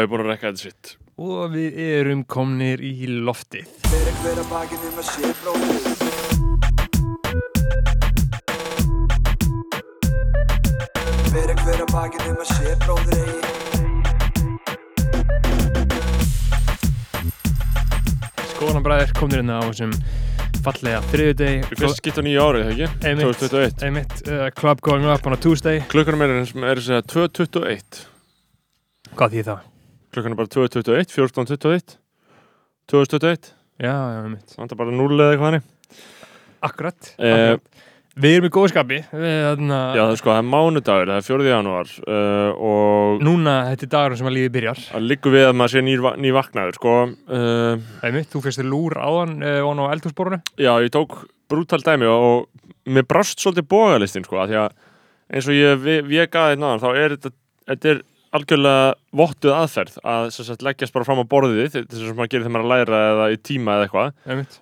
ég er búin að rekka þetta sitt. Og við erum komnir í loftið. Fyrir hver að bakið um að sé bróðir eigi Skólan bræðir komnir hérna á þessum fallega þriðudegi. Í fyrst skipt á nýja árið, það ekki? Einmitt. 2021. Einmitt, uh, club going up on a Tuesday. Klukkanum er, er þess að 2.21. Hvað því það? Klukkan er bara 2.21, 14.21, 2021. Já, já, einmitt. Það er bara 0 eða eitthvað hannig. Akkurat. Eh, akkurat. Við erum í góðskapi. Við, þarna, Já, það er sko, það er mánudagur, það er 4. janúar uh, og Núna, þetta er dagur sem að lífið byrjar. það liggur við að maður sé nýr, ný vaknaður, sko. Uh, Einmitt, þú fyrst þér lúr áðan uh, og á eldhúsborunu. já, ég tók brútal dæmi og, og mér brást svolítið bógalistin, sko, af því að eins og ég ve- vék að þetta náðan, þá er þetta, þetta er algjörlega vottuð aðferð að sagt, leggjast bara fram á borðið þess að maður gerir þegar maður að læra eða í tíma eða eitthvað.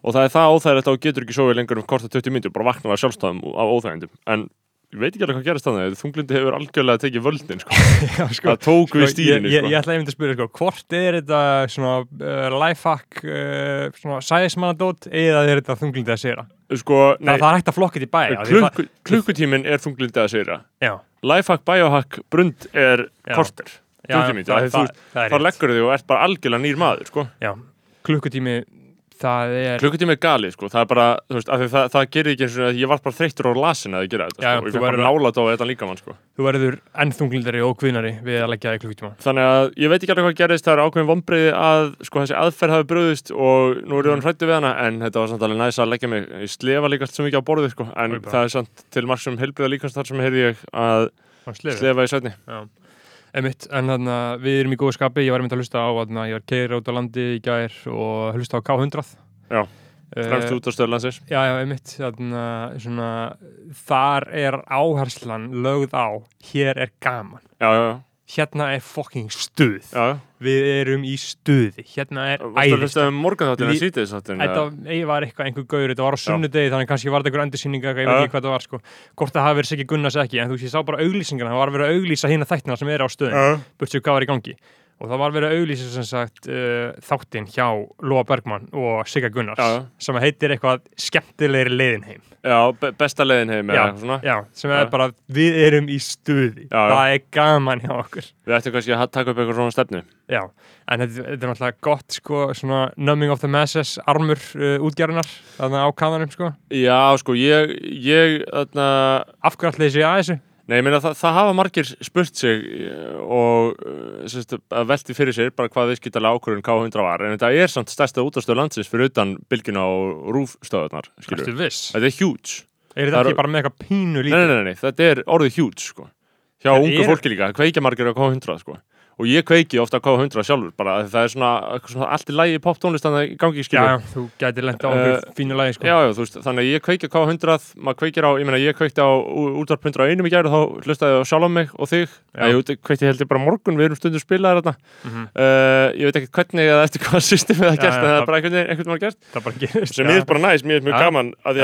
Og það er það óþægilegt að þú getur ekki sofið lengur um korta 20 minnur, bara vakna það sjálfstæðum af óþægindum. En ég veit ekki alveg hvað gerast þannig þunglindi hefur algjörlega tekið völdin sko. Já, sko. það tók við Sko, stýrinu ég, ég, sko. ég ætla einmitt að spyrja sko, hvort er þetta svona uh, lifehack uh, sæðismannadót eða er þetta þunglindi að sýra sko, það, er hægt að flokka þetta í bæ af því klukku, klukkutíminn er þunglindi að já, lifehack, biohack, brund er korter já, já, klukkutími, það, það, það, það, það er þá leggur þig og ert bara algjörlega nýr maður sko. klukkutími það er klukkutími er galið, sko. það er bara veist, það, það gerir ekki eins og ég var bara þreyttur á lasin að ég gera þetta, Já, sko. ég fekk bara verður- nála þetta á þetta líka mann, sko. þú verður enn þunglindari og kvinnari við að leggja það í klukkutíma Þannig að ég veit ekki alveg hvað gerist, það er ákveðin vonbreiði að sko þessi aðferð hafi bröðist og nú er ég hann hrættu við hana en þetta var samt alveg næs að leggja mig, ég slefa líka svo mikið á borðið sko en bara. það er samt til marg sem heilbriða líkast þar sem heyrði ég að slefa í sætni. Einmitt, en þannig að við erum í góðu skapi ég var einmitt að hlusta á, þannig að ég var keira út á landi í gær og hlusta á K100 Já, Eh, Fremst út á stöðlandsins. Já, já, einmitt, þannig að svona, þar er áherslan lögð á, hér er gaman Já, já, já. Hérna er fucking stuð. Já, við erum í stuði, hérna er að æðist hlusta um morgunþáttin Lí- að sítið þáttin? Þetta ég var eitthvað einhver gaur, þetta var á sunnudegi þannig kannski var þetta einhver endursýninga, ég veit ekki hvað þetta var sko. hvort það hafi verið Siggi Gunnars ekki en þú veist, ég sá bara auglýsingarna, það var verið að auglýsa hérna þættina sem er á stöðin, Já, burtsu hvað var í gangi og það var verið að auglýsa sem sagt uh, þáttinn hjá Lóa Bergmann og Sigga Gunnars Já, sem heitir eitthvað skemmtilegri leiðin heim já, be- besta leiðin heim eða Já. já, sem er bara, við erum í stuði það er gaman hjá okkur Við ættum kannski að taka upp eitthvað svona stefnu. Já, en þetta, þetta er náttúrulega gott sko, svona numbing of the masses armur uh, þannig á kaðanum sko. Já, sko, ég, ég, þarna, Af hverju allir þessi að þessu? Nei, ég meina það, það hafa margir spurt sig eh, og uh, sérst, að velti fyrir sér bara hvað viðskiptalega ákvörðun K100 var en þetta er samt stærsta útastöð landsins fyrir utan bylgina og rúfstöðunar skilur. Ertu viss? Þetta er huge Er þetta ekki eru- bara með eitthvað pínu nei, lítið? nei, nei, nei, þetta er orðið huge sko. hjá ungu er- fólki líka, kveikja margir á K100 sko. Og ég kveiki ofta á K100 sjálfur bara það er svona, svona allt í lægi poptónlist þannig að gangi skilur já, þú gætir lent á Eh, fínu lagi sko. Já, já, veist, þannig að ég kveiki á K100 maður kveikir á, ég meina, ég kveikti á útvarp 101 í gæri og þá hlustaði ég sjálf á mig og þig, ég kveikti held ég bara morgun, við erum stundum spilaðir þarna. Mhm. uh, ég veit ekki hvernig eða eftir hvað systemið það Já, gert, en það það- er bara einhvern veginn Það sem ég er bara næst, mér er mjög gaman að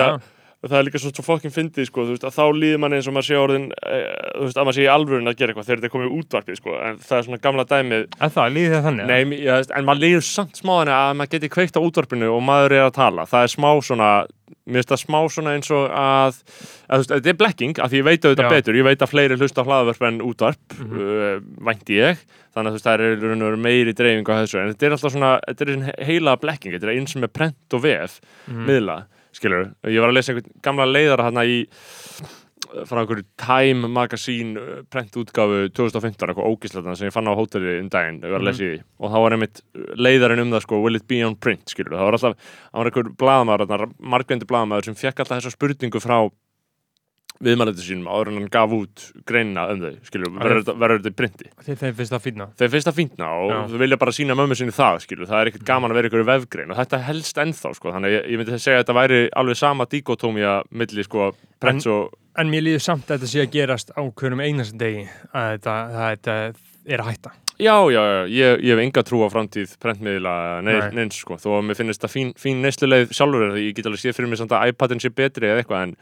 að Já, það er líka svo, svo fokkin fyndið, sko, þú veist, að þá líður manni eins og maður sé orðin, uh, þú veist, að maður sé í alvörun að gera eitthvað þegar þetta er komið útvarpið, sko, en það er svona gamla dæmið, En það, líði það þannig? Nei, já, en maður líður samt smá þannig að maður geti kveikt á útvarpinu og maður er að tala. Það er smá svona, mér finnst það smá svona eins og að, að þú veist, þetta er blekking, af því ég veit auðvitað Já. betur, ég veit að fleiri hlusta á hlaðvörp en útvarp, Mhm. uh, vænti ég, þannig að þú veist, það er í raun og veru meiri dreifing á þessu, en þetta er alltaf svona, þetta er ein heila blekking, þetta er eins með prent og vef, Mhm. miðla, skilur, ég var að lesa einhvern gamla leiðara hérna í, frá einhverju Time Magazine uh, prentútgáfu 2015 eitthvað ógíslega sem ég fann á hóteli um daginn ég var að lesa í því. Og þá var einmitt leiðarinn um það sko Will it be on print skilur það var alltaf það var einhver blaðamaður margvendi blaðamaður sem fekk alltaf þessa spurningu frá viðmælendur sínum áður en hann gaf út greinina um þau skilur verður þetta- í printi? Þeir, þeir finnst það fínna. Þeir finnst það fíntna og Já. þau vilja bara sína mömmu sinni það skilur það er ekkert gaman að vera ykkur vefgrein og þetta helst ennþá sko. Þannig að ég, ég myndi segja að þetta væri alveg sama dikotómia milli sko prents og En mér líður samt að þetta sé að gerast á hverjum einast degi að þetta, að þetta er að hætta. Já, já, já, ég, ég hef enga trú á framtíð prentmiðla Nei. neins, neins sko, þó að mér finnst það fín, fín neysluleið sjálfur en ég get alveg séð fyrir mig samt að iPadin sé betri eða eitthvað en,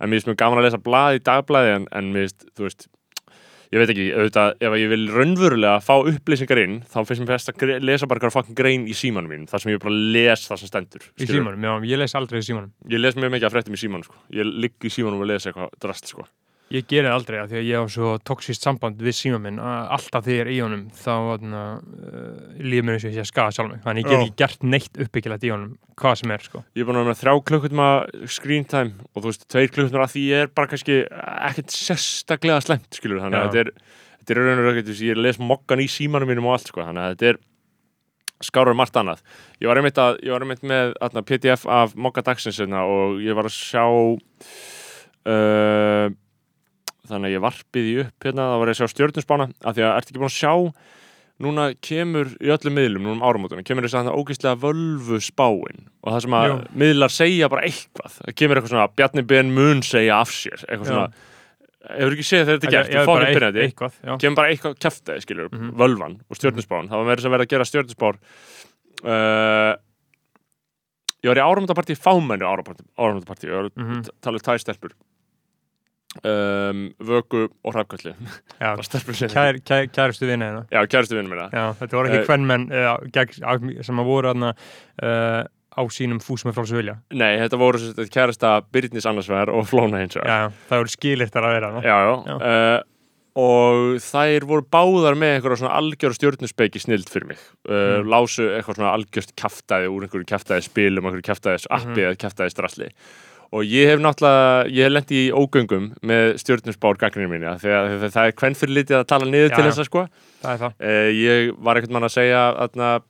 en mér finnst mjög gaman að lesa blað í dagblæði en, en mér finnst, þú veist ég veit ekki, auðvitað, ef ég vil raunverulega fá upplýsingar inn, þá finnst mér best að lesa bara eitthvað fucking grein í símanum mín þar sem ég bara les það sem stendur Í skilurðu. símanum, já, ég les aldrei í símanum ég les mjög mikið af fréttum í símanum sko. ég ligg í símanum og les eitthvað drast sko. Ég geri það aldrei að því að ég á svo toxíst samband við síma minn að alltaf þegar ég er í honum þá uh, líður mér eins og ég sé að skaða sjálf mig. Þannig ég get ekki gert neitt uppbyggilegt í honum hvað sem er sko. Ég er búin að vera þrjá klukkutíma screen time og þú veist, tveir klukkutíma að því ég er bara kannski ekkert sérstaklega slemt skilur þannig að Já. þetta er þetta er raun og raun ég les mokkan í símanum mínum og allt sko, þannig að þetta er skárur margt annað. Ég var einmitt, að, ég var einmitt með atna, PDF af mokka dagsins hérna, og ég var að sjá uh, þannig að ég varpið í upp hérna, þá var ég að sjá stjórnusbána af því að ertu ekki búin að sjá núna kemur í öllum miðlum, núna um áramótunum kemur þess að það ógeðslega völvu spáin og það sem að Jú. miðlar segja bara eitthvað það kemur eitthvað svona, Bjarni Ben mun segja af sér eitthvað svona hefur ekki séð þegar þetta er gert, þú byrjandi eitthvað, já. kemur bara eitthvað kæftæði skilur, Mhm. völvan og stjórnusbán, það var meira sem verið að gera stjórnusbár uh, ég var í áramótapartí fámennu áramótapartí, ég var að Mhm. tala um tvær stelpur um, vöku og stelpur sem kær, kær, kærustu vinna hérna já, kæristu vinnum minna. Já, þetta voru ekki Eh, hvernmenn uh, sem að voru þarna uh, á sínum fúsum með frálsu vilja. Nei, þetta voru sem sagt kærasta Byrnis annars vegar og Flóna hins vegar. Það voru skilirtar að vera já, já. Uh, og þær voru báðar með einhverja svona algjör stjórnuspeiki snild fyrir mig. Uh, Mm. lásu eitthvað svona algjörst kjaftaði úr einhverju kjaftaði spilum, einhverju kjaftaði appi Mhm. eða kjaftaði strasli og ég hef náttúrulega, ég hef lent í ógöngum með stjórnusbár gagninu mínu þegar það, það er hvern fyrir litið að tala niður Já, til þess að sko. Það það. Uh, ég var ekkert mann að segja að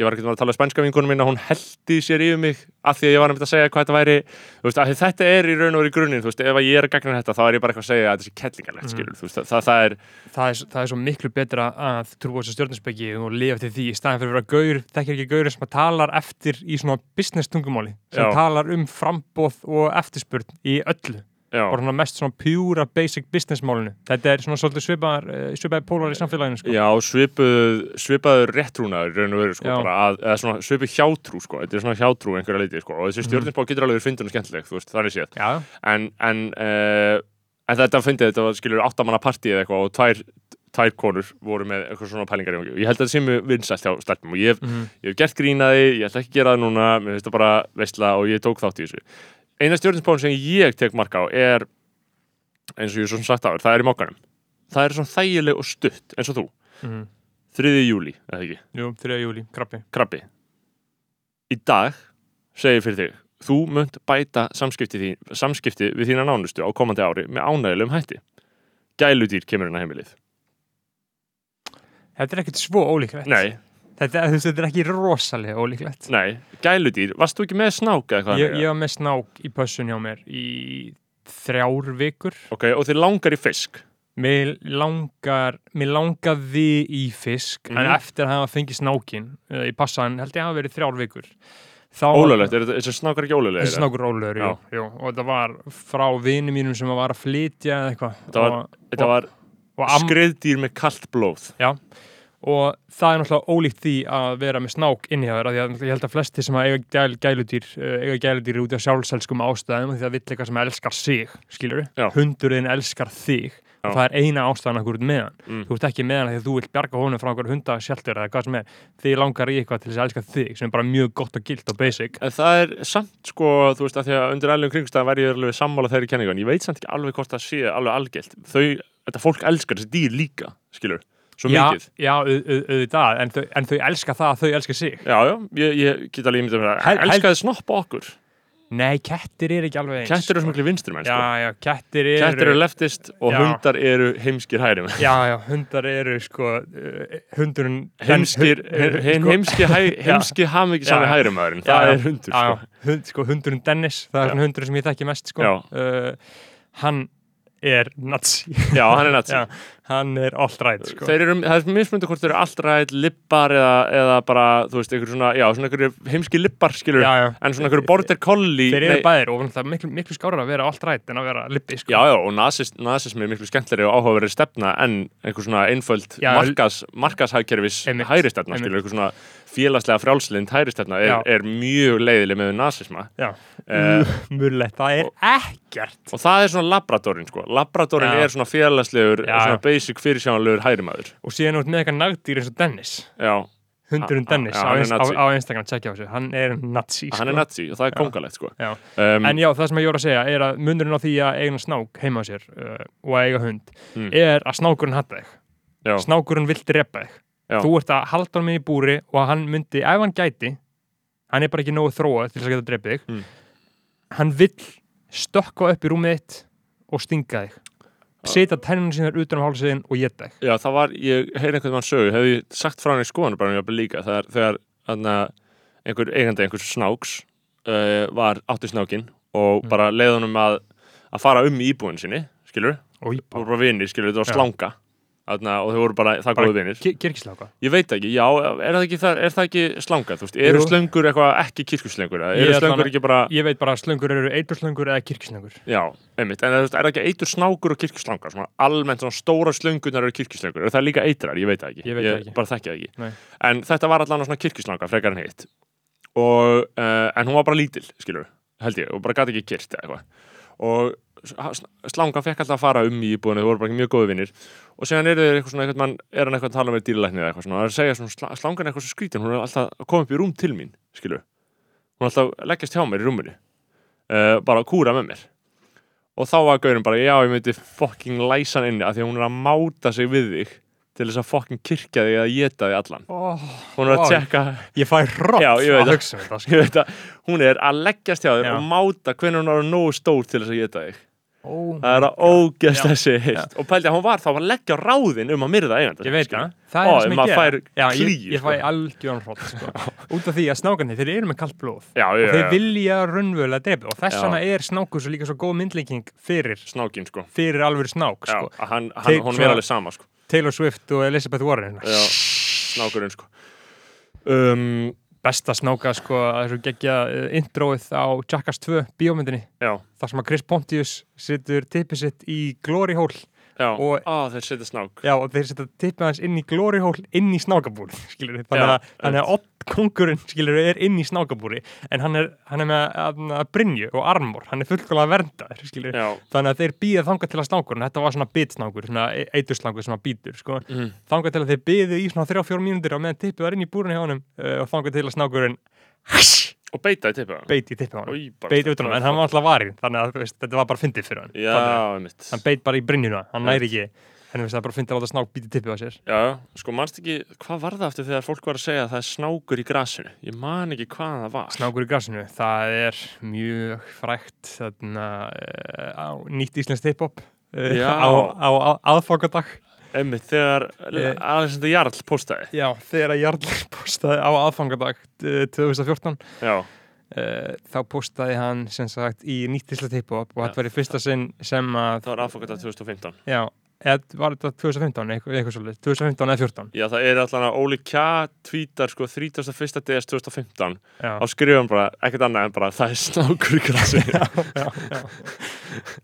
ég var ekkert að tala um spænska vingunum að hún heldi sér yfir mig af því að ég var nefnt að segja hvað þetta væri veist, þetta er í raun og í grunninn ef að ég er að gagna þetta þá er ég bara eitthvað að segja að þetta sé kellingarlegt þú veist, það, það, er það er, það er svo miklu betra að trúa þessu stjórnarspeki og lifa eftir því í staðin fyrir að vera gaur, þekkir ekki gaur sem að talar eftir í svona business tungumáli sem Já. talar um frambóð og eftirspurn í öllu, já, bara svona mest svona pjúra basic business málinu. Þetta er svona svolítið svipaðar eh, svipaði pólar í samfélaginu sko. já svipuð svipaður réttrúnaður raun og veru sko, að, eða svona svipuð hjátrú sko, þetta er svona hjátrú einhverja leiti sko, og þessi Mhm. stjórninsbá getur alveg og skemmtileg þú veist, þannig séð. Já, en, en, uh, en þetta fyndið, þetta var skilur áttamanna partí eða eitthvað og tvær, tvær konur voru með eitthvað svona pælingar í ég held að þetta sé mjög vinsælt hjá stelpum og ég hef, mm ég hef gert grínaði, ég ætla ekki að gera það núna mér finnst það bara veistla og ég tók þátt í þessu eina stjórninsbáin sem ég tek marka á er eins og ég svo sem sagt áður, það er í mokkanum það er svona þægileg og stutt eins og þú, mm 3. júli eða ekki, jú, 3. júli, krabbi. Krabbi. Í dag segir fyrir þig þú munt bæta samskipti, þín, samskipti við þína nánustu á komandi ári með ánægilegum hætti. Gæludýr kemur á heimilið. Þetta er ekkert svo ólíklegt. Nei, þetta, þetta er ekki rosalega ólíklegt nei, gæludýr varst þú ekki með snák eða hvað ég, ég var með snák í pössun hjá mér í þrjár vikur ok, og þið langar í fisk Mér langar, mér langaði í fisk, en Mhm. eftir að hafa fengið snákin í passan, held ég að hafa verið þrjár vikur. Þá ólöglegt, er þetta- snákar ekki ólöglegir Þessi snákur ólegur, jú, Já. jú. Og þetta var frá vini mínum sem var að flytja eða eitthvað. Þetta var- og, þetta var og, skriðdýr með kallt blóð og það er náttúrulega ólíkt því að vera með snák inn í það, því að ég held að flesti sem að eiga gæl, gæludýr, uh, eiga gæludýr út af sjálfselskum ástæðum, því að vill eitthvað sem elskar sig, skilur Já. Hundurinn elskar þig. Já. Og það er eina ástæðan að hverju með hann. mm. þú ert ekki með hana því að þú vilt bjarga honum frá einhver hundasjaltur eða hvað sem er því langar í eitthvað til þess að elska þig sem er bara mjög gott og gilt og basic En það er samt sko, þú veist, að því að undir alveg kringstæðan væri ég alveg sammála þeirri kenningan. Ég veit samt ekki alveg hvort það sé alveg algilt. Þau, þetta fólk elskar þessi dýr líka, skilur, svo já, mikið. já, au- au- auðvitað en en þau elska það að þau elska sig Já, já, ég, ég get alveg ímyndið mér Hel- að elskaði snoppa okkur. nei, kettir er ekki alveg eins Kettir eru svo miklu vinstri menn, sko. já, já, kettir eru Kettir eru leftist og Já. hundar eru heimskir hægri menn. já, já, hundar eru sko uh, hundurinn Heimskir, heimski, heimski hafmyggi sami hægri maðurinn. Það er hundur, sko. já, hund, sko, hundurinn Dennis það er svona hundurinn sem ég þekki mest sko. Uh, hann er nazi Já, hann er nazi. Hann er all right sko. Þeir eru, það er mismunandi hvort þeir eru allræð, lippar eða, eða bara, þú veist, einhver svona, já, svona einhverju heimski lippar, skilur, já, já. en svona einhverju border collie. þeir eru nei- bæðir og það er miklu, miklu skárar að vera allt rætt en að vera lippi sko. Já, já, og nazismi er miklu skemmtleri og áhugaverið stefna en einhver svona einföld markas, markashagkerfis hægri stefna, skilur, einhver svona félagslega frjálslind hægri stefna er, er mjög leiðileg með nazisma. Uh, murlegt, það er ekkert og það er svona labradorin, sko. Labradorin Basic fyrirsjánlegur hægrimaður og síðan út með eitthvað nagdýr eins og Dennis. Já, hundurinn Dennis á, á, Instagram, tjekkja á þessu. Hann er nazi hann er sko. nazi og það er kongalegt sko. Um, en já, það sem ég voru að segja er að munurinn á því að eiga snák heima á sér uh, og að eiga hund Mm. er að snákurinn hatta þig. Já, snákurinn vill drepa þig. Já. þú ert að halda hann með í búri og hann myndi, ef hann gæti hann er bara ekki nógu þróað til þess að geta drepið þig Mm. hann vill stökka upp í rúmið þitt og stinga þig setja tennunum sínar utan á hálsiðin og geta þig. Já, það var, ég heyri einhvern mann sögu. Hefði ég sagt frá hann í skoðan bara mjög líka þegar, þegar þarna, einhver eigandi einhvers snáks uh, var átti snákin og Mm. bara leiði honum að, að fara um í íbúin sinni skilur, og í það bara vinir, skilur, þetta var Já. Þarna, og þau voru bara það góðu vinir. kirkisláka Ég veit ekki, já, er það ekki, er það ekki slanga, þú veist, eru Jú. slöngur eitthvað ekki kirkuslöngur, eða Ég eru ætla slöngur að- ekki bara, ég veit bara að slöngur eru eiturslöngur eða kirkisslöngur já, einmitt, en þú veist, er það ekki eitur snákur og kirkuslangar, svona almennt svona stóra slöngunar eru kirkuslöngur, er það líka eitrar, ég veit það ekki, Ég veit það ekki. bara þekki það ekki, Nei. en þetta var allan svona kirkuslanga, frekar en hitt, og, uh, en hún var bara lítil, skilur, held ég, og bara gæti ekki kirt eða eitthvað, og s- slangan fekk alltaf að fara um í íbúinu, þau voru bara mjög góði vinnir, og síðan eru þeir eitthvað svona, eitthvað mann, er hann eitthvað að tala með dýralækni eða eitthvað svona, og er að segja svona, sla- slangan er eitthvað svo skrítin, hún er alltaf að koma upp í rúm til mín, skilur, hún er alltaf að leggjast hjá mér í rúminu, uh, bara að kúra með mér, og þá var gaurin bara, já, ég myndi fucking læsa hann inni, af því að hún er að máta sig við þig, til þess að fucking kirkja þig að geta þig allan, oh, hún er að tjekka, ég fæ ég veit að hugsa þetta sko. ég hún er að leggjast hjá þig og máta hvernig hún er nógu stór til þess að geta þig. oh, Það er að ógeðst Já. þessi heilt og pældi að hún var þá að leggja ráðin um að myrða eiganda ég veit það, það er sem ég fær Já, ég, klíu, ég fæ sko. algjörn hrótt sko. út af því að snákarnir, þeir eru með kalt blóð. Já, og já, þeir já, vilja raunvölu að drepa og þess vegna er snákur svo líka svo góð myndlíking fyrir, sko. fyrir alveg snák Taylor Swift og Elizabeth Warren. Já, snákurinn sko. Um, besta snáka sko að þessu geggja uh, introið á Jackass 2 bíómyndinni. Já, þar sem að Chris Pontius situr tippið sitt í glory hole já, Og- á þeir setja snák. Já, og þeir setja tippið hans inn í glory hole inn í snákabúri skilur þannig Já, að, þannig að odd kongurinn skilur er inn í snákabúri en hann er, hann er með að, að brinju og armor, hann er fullkóla verndaður skilur Já, þannig að þeir býða þangað til að snákur þetta var svona bitsnákur, svona eiturslangur sem að býtur sko. mm, þangað til að þeir býðu í svona 3-4 mínútur og meðan tippið var inn í búrinu hjá honum uh, og þangað til að snákurinn og beita í tippa beiti í tippið á honum Í, bara- beiti utan á honum, en hann var alltaf varinn þannig að þú veist, þetta var bara fyndið fyrir hann. Já, einmitt. hann beit bara í brinjuna, hann næri ekki. En það er bara fyndið að láta snák býti tippið á sér. Já, sko, manst ekki, hvað var það aftur þegar fólk var að segja að það er snákur í grasinu? Ég man ekki hvað það var. Snákur í grasinu, það er mjög frækt þarna, uh, á nýtt íslenskt hip-hop uh, Já. á, á, á aðfangadag Emmitt, þegar Eh. Alexander Jarl postaði. Já, þegar að Jarl postaði á aðfangadag uh, 2014 Já, uh, þá postaði hann sem sagt í nýtt íslenskt hip-hop og Já. þetta var í fyrsta sinn sem að það var aðfokkað 2015. já, eða var þetta 2015 eitthvað, eitthvað svolítið, 2015 eða 14 Já, það er allan að Óli Kja tweetar sko 31. DS 2015 Já, á skrifum bara, ekkert annað en bara það er snákur í grasinu. já, já.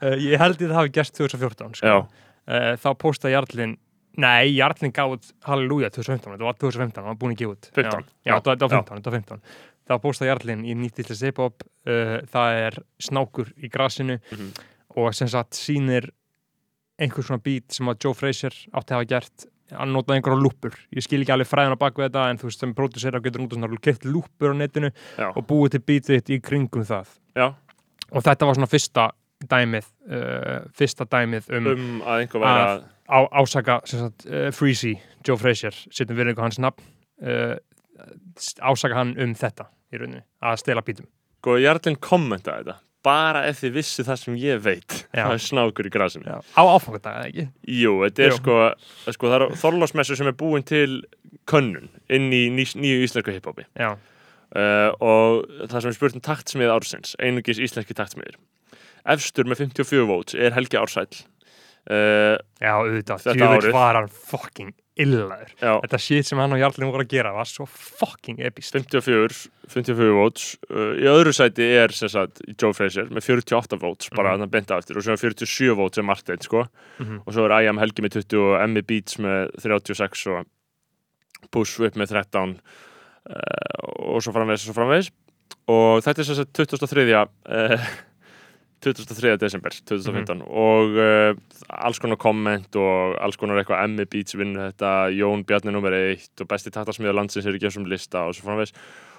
Uh, ég held ég það hafi gerst 2014 sko. Já, uh, þá postaði Jarlinn Nei, Jarlinn gaf út Halleluja 2015, þetta var 2015, hann var búin gefa út. 15. Já, já, þetta var- þetta var 15, þetta var 15 Þá postaði Jarlinn í nýtt íslensk hip-hop uh, það er snákur í grasinu Mhm. og sem sagt sýnir einhver svona beat sem að Joe Frazier átti að hafa gert. Hann notaði einhverja lúpur, ég skil ekki alveg fræðan á baku þetta en þú veist sem pródusera getur notað svona keitt lúpur á netinu já, og búið til þitt í kringum það. Já, og þetta var svona fyrsta dæmið uh, fyrsta dæmið um, um að einhver væri að, á, ásaka sagt, uh, Freezy, Joe Frazier setjum við einhver hans nafn uh, ásaka hann um þetta í rauninni, að stela bítum sko, Jarlinn kommentaði þetta. Bara ef þið vissi það sem ég veit, Já. það er snákur í grasinu. Já. á áfangadag, eða ekki? Jú, þetta er Jú. sko, sko, það er þorlásmessu sem er búin til könnun inn í ný, nýju íslensku hiphopi. Uh, og það sem er spurt um taktsmið ársins einungis íslenski taktsmiðir efstur með 54 votes er Helgi Ársæll. Uh, já, auðvitað, djúvill var hann fucking illaður. Já, þetta shit sem hann og Jarlinn voru að gera var svo fucking epist 54 54 votes. Uh, í öðru sæti er sem sagt Joe Fraser með 48 votes bara Mhm. þannig að benda eftir og svo er 47 votes er Martin sko. Mhm. og svo er I am Helgi með 20 og Emmy Beats með 36 og Push Whip með 13 uh, og svo framvegis og svo framvegis. Og þetta er sem sagt 23. Uh, 23. desember 2015 og uh, alls konar komment og alls konar eitthvað Emmi Beats vinnur þetta, Jón Bjarni nummer 1 og besti taktarsmiður landsins er ekki eins og lista og svo framvegs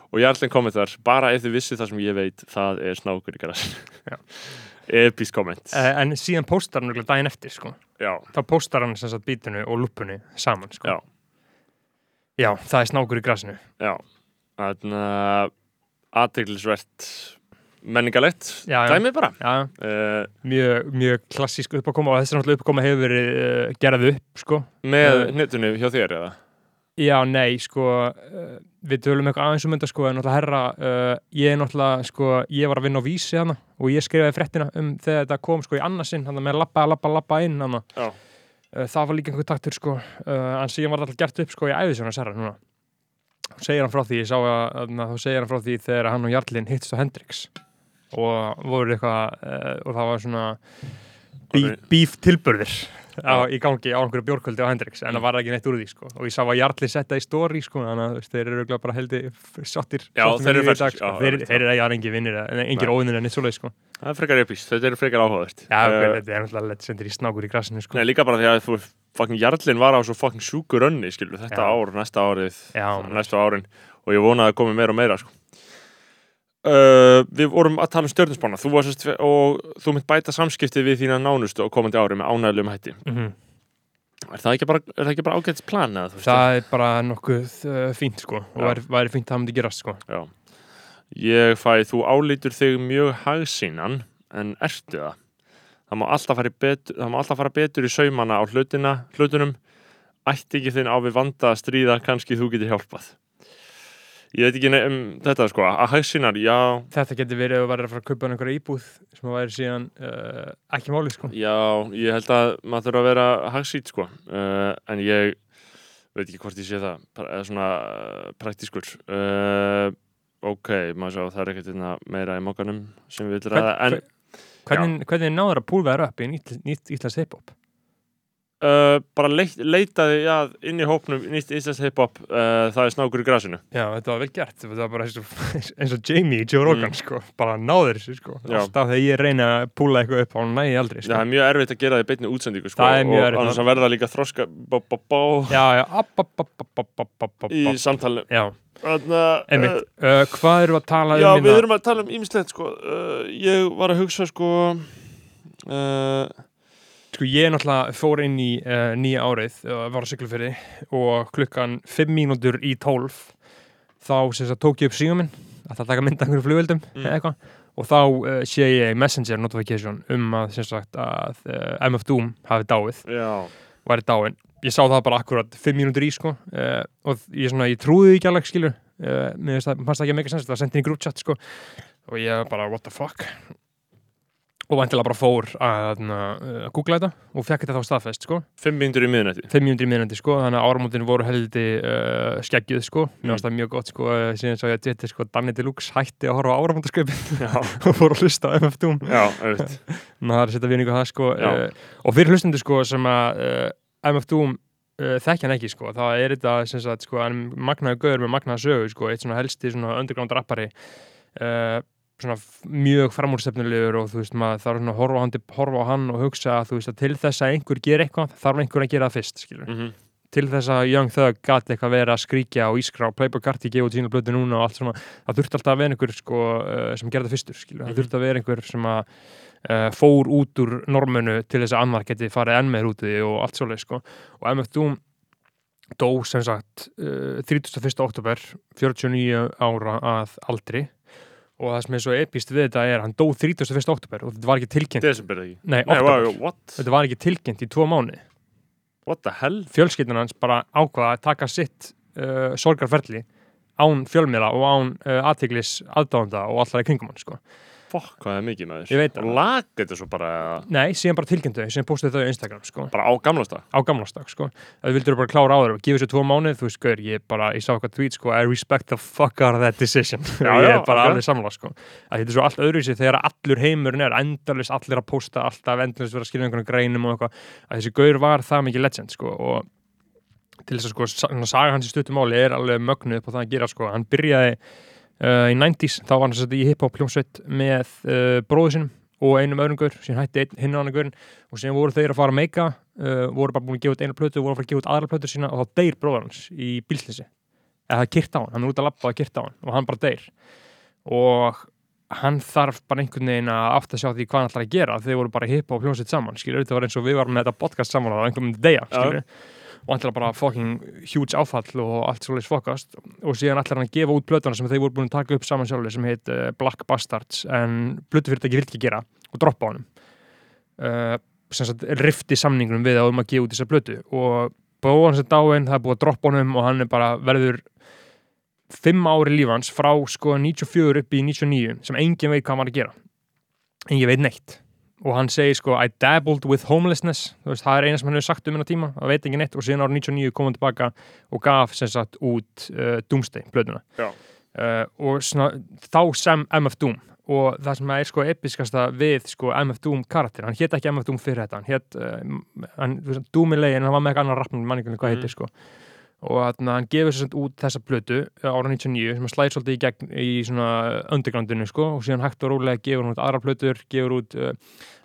og Jarlinn kommentar bara ef þið vissi það sem ég veit það er snákur í græs Já. epísk komment uh, en síðan postar hann daginn eftir sko. já, þá postar hann sem sagt bítinu og lúpunni saman sko. Já. já, það er snákur í grasinu já þannig að aðteglisvert menningalegt Já, já. dæmi bara uh, mjög, mjög klassísk uppákoma og þessi uppákoma hefur verið uh, gerð upp sko. með Eh. hnetunni hjá þér eða Já, nei, sko, uh, við tölum eitthvað aðeins um þetta, sko, en náttúrulega herra, uh, ég er náttúrulega, sko, ég var að vinna á vísi hana og ég skrifaði fréttina um þegar þetta kom, sko, í annarsinn, hann með lappa, lappa, lappa inn hana. Uh, það var líka einhver taktur, sko, uh, en síðan var þetta alltaf gert upp, sko, í æðisjónu að serra núna. Segir hann frá því, ég sá að, að þá segir hann frá því þegar hann og Jarlinn hittist á Hendrix og voru eitthvað, uh, og það var svona bí, bíf tilburðir á, í gangi á einhverju bjórkvöldi á Hendrix en það var ekki neitt úr því sko. og ég sá að Jarli setta í story sko, þannig að þeir eru bara heldi sáttir þeir eru ekki engin vinnir en engin Nei. óvinnir en neitt svoleið sko. það er frekar epísk, þetta er frekar áhugavert já, Eh, þetta er náttúrulega legendir í snákur í grassinu sko. Líka bara því að þú fucking Jarlinn var á svo fucking sjúkur önni, skilur, þetta ár, næsta árið, og ég vona að komi meira og meira, sko. Uh, við vorum að tala um varst og þú mynd bæta samskipti við þína nánustu á komandi ári með ánægilegum hætti mm er það ekki bara, er það ekki bara ágætis plan veist? það er bara nokkuð uh, fínt sko. og Já. væri, væri fínt að það myndi gerast sko. Já. Ég fæ, þú álítur þig mjög hagsínan en ertu það? Það má alltaf fara, betur, það má alltaf fara betur í saumana á hlutina, hlutunum. Ætti ekki þinn á við vanda að stríða, kannski þú getur hjálpað. Ég veit ekki um þetta sko, að hagsínar, já, þetta getur verið að vera að fara að kaupa einhverja íbúð sem að væri síðan uh, ekki máli sko. já, ég held að maður þurfa að vera hagsít sko. Uh, en ég veit ekki hvort ég sé það, eða svona uh, praktískur. Uh, ok, maður sjá, það er ekkert hérna meira í mókanum sem við vil ræða, en... hvernig, hvernig náður að púlva þér upp í nýtt, nýtt Íslands hip-hop Uh, bara leit, leitaði já, inn í hópnum nýtt íslensk hip-hop uh, það er snákur í grasinu Já, þetta var vel gert, þetta var bara eins og, eins og Jamie í Joe Rogan, Mm. sko, bara náður þessu, sko. Já. Alltaf þegar ég reyna að púla eitthvað upp á hann nægi aldrei, það sko. er mjög erfitt að gera það í beinni útsendingu sko, Það og annars að verða líka þroska bó, bó, bó, Já, já, app, app, app, app, app, app, app, í samtali Já, einmitt. Uh, hvað eru að tala já, um við hérna? erum að tala um ýmislegt sko. ég var að hugsa sko Sko, ég náttúrulega fór inn í uh, nýja árið, uh, var á Siglufyrði og klukkan 5 mínútur í 12 þá sem sagt tók ég upp síðan minn, að það taka mynda einhverjum flugveldum Mm. eitthvað og þá uh, sé ég messenger notification um að sem sagt að MF Doom hafi dáið. Já, væri dáin. Ég sá það bara akkurat 5 mínútur í sko og ég, svona, ég trúði ekki alveg skilur mér það, fannst það ekki að meika sens það sendi inn í group chat sko og ég bara what the fuck og vantilega bara fór að uh, googla þetta og fekk þetta þá staðfest sko. Fimm myndur í miðnætti. 5 mínútur í miðnandi sko. Þannig að áramótin voru heldi uh, skeggjuð sko. Mér Mm. finnst það mjög gott sko. Síðan svo ég að þetta sko Danny Deluxe hætti að horfa á áramótasköpin og fór að hlusta á MF Doom. Já, auðvitað maður er að setja vinningu á það sko. Uh, og fyrir hlustundu sko sem að uh, MF Doom uh, þekkja hann ekki sko. Það er þetta sem sagt sko hann magnaði gauður með magnaði sögu sko. Eitt svona helsti svona underground rappari. Uh, svona mjög framúrstefnulegur og þú veist maður þarf svona að horfa á hann, horfa á hann og hugsa að þú veist að til þess að einhver ger eitthvað þarf einhver að gera það fyrst mm til þess að Young Thug gæti eitthvað verið að skríkja og ískra og Playboy Carti gefa út sína blötu núna og allt svona, það þurfti alltaf að vera einhver sko, uh, sem gerði það fyrstur, skilur, Mhm. það þurfti að vera einhver sem að uh, fór út úr normunu til þess að annar geti farið enn í því og allt svoleið, sko, og MF Doom dó sem sagt uh, 31. oktober 49 ára að aldri og það sem er svo epist við þetta er hann dó 31. oktober og þetta var ekki tilkynnt desember ekki nei, Nei, oktober, wow, what? þetta var ekki tilkynnt í tvo mánu what the hell? fjölskyldan hans bara ákvaða að taka sitt uh, sorgarferli án fjölmiðla og án uh, aðteglis aðdáðanda og allar í kringum hann sko. Fokk, hvað er mikið með Ég veit þess það. og lag þetta svo bara Nei, síðan bara tilkynntu þau, síðan postuðu þau á Instagram sko, bara á gamlasta á gamlastak sko. þau vildur bara klára á þeir og gefa sér tvo mánuð þú veist, gaur, ég bara, ég sá eitthvað tweet sko, I respect the fuck out of that decision Já, ég er bara ok. alveg samla sko. að þetta er svo allt öðruvísi þegar allur heimurinn er endalist allir að posta, alltaf endalist vera að skilja einhvern greinum og eitthvað, að þessi gaur var það mikið legend sko, og til þess að sko, saga hans í stuttumáli er alveg mögnuð upp á það að gera sko, hann byrjaði uh, í 90s, þá var hann sem sagt í hip-hop hljómsveit með uh, bróðu sinum og einum öðrum gaur, síðan hætti hinn annan gaurin og síðan voru þeir að fara að meika uh, voru bara búin að gefa út einu plötu, voru að fara að gefa út aðra plötu sína og þá deyr bróðar hans í bílslýsi eða það kyrt á hann, hann er út að labba að kyrt á hann og hann bara deyr. Og hann þarf bara einhvern veginn að átt að sjá því hvað hann ætlar að gera þeir voru bara hippa og hljómsveit saman skilur, þetta var eins og við varum með þetta podcast saman ætlar bara fucking huge áfall og allt svolítið fokast og síðan ætlar hann að gefa út plötuna sem þeir voru búin að taka upp saman sjálfur sem heit uh, Black Bastards en plötufyrirtæki vill ekki gera og droppa honum. Uh, sem sagt rifti samningunum við að um að gefa út þessa plötu. Og búið hans er dáinn, það er búið að droppa honum og hann er bara verður fimm ári lífans frá sko 94 upp í 99 sem engin veit hvað hann var að gera. Engin veit neitt og hann segir sko I dabbled with homelessness. Veist, það er eina sem hann hefur sagt um hennar tíma. Það veit engin neitt. Og síðan ára 99 kom hann tilbaka og gaf sem sagt út uh, Doomsday blöðuna uh, og svona, þá sem MF Doom. Og það sem er sko episkasta við sko MF Doom karakter, hann hétt ekki MF Doom fyrir þetta hann. Hétt uh, Doomilei en hann var með eitthvað annar rappnum, manningunni hvað Mhm. heitir sko og að hann gefur sér út þessa plötu ára 99 sem að slæði svolítið í gegn í svona undergroundinu sko. Og síðan hægt og rólega gefur hann út aðra plötur gefur út uh,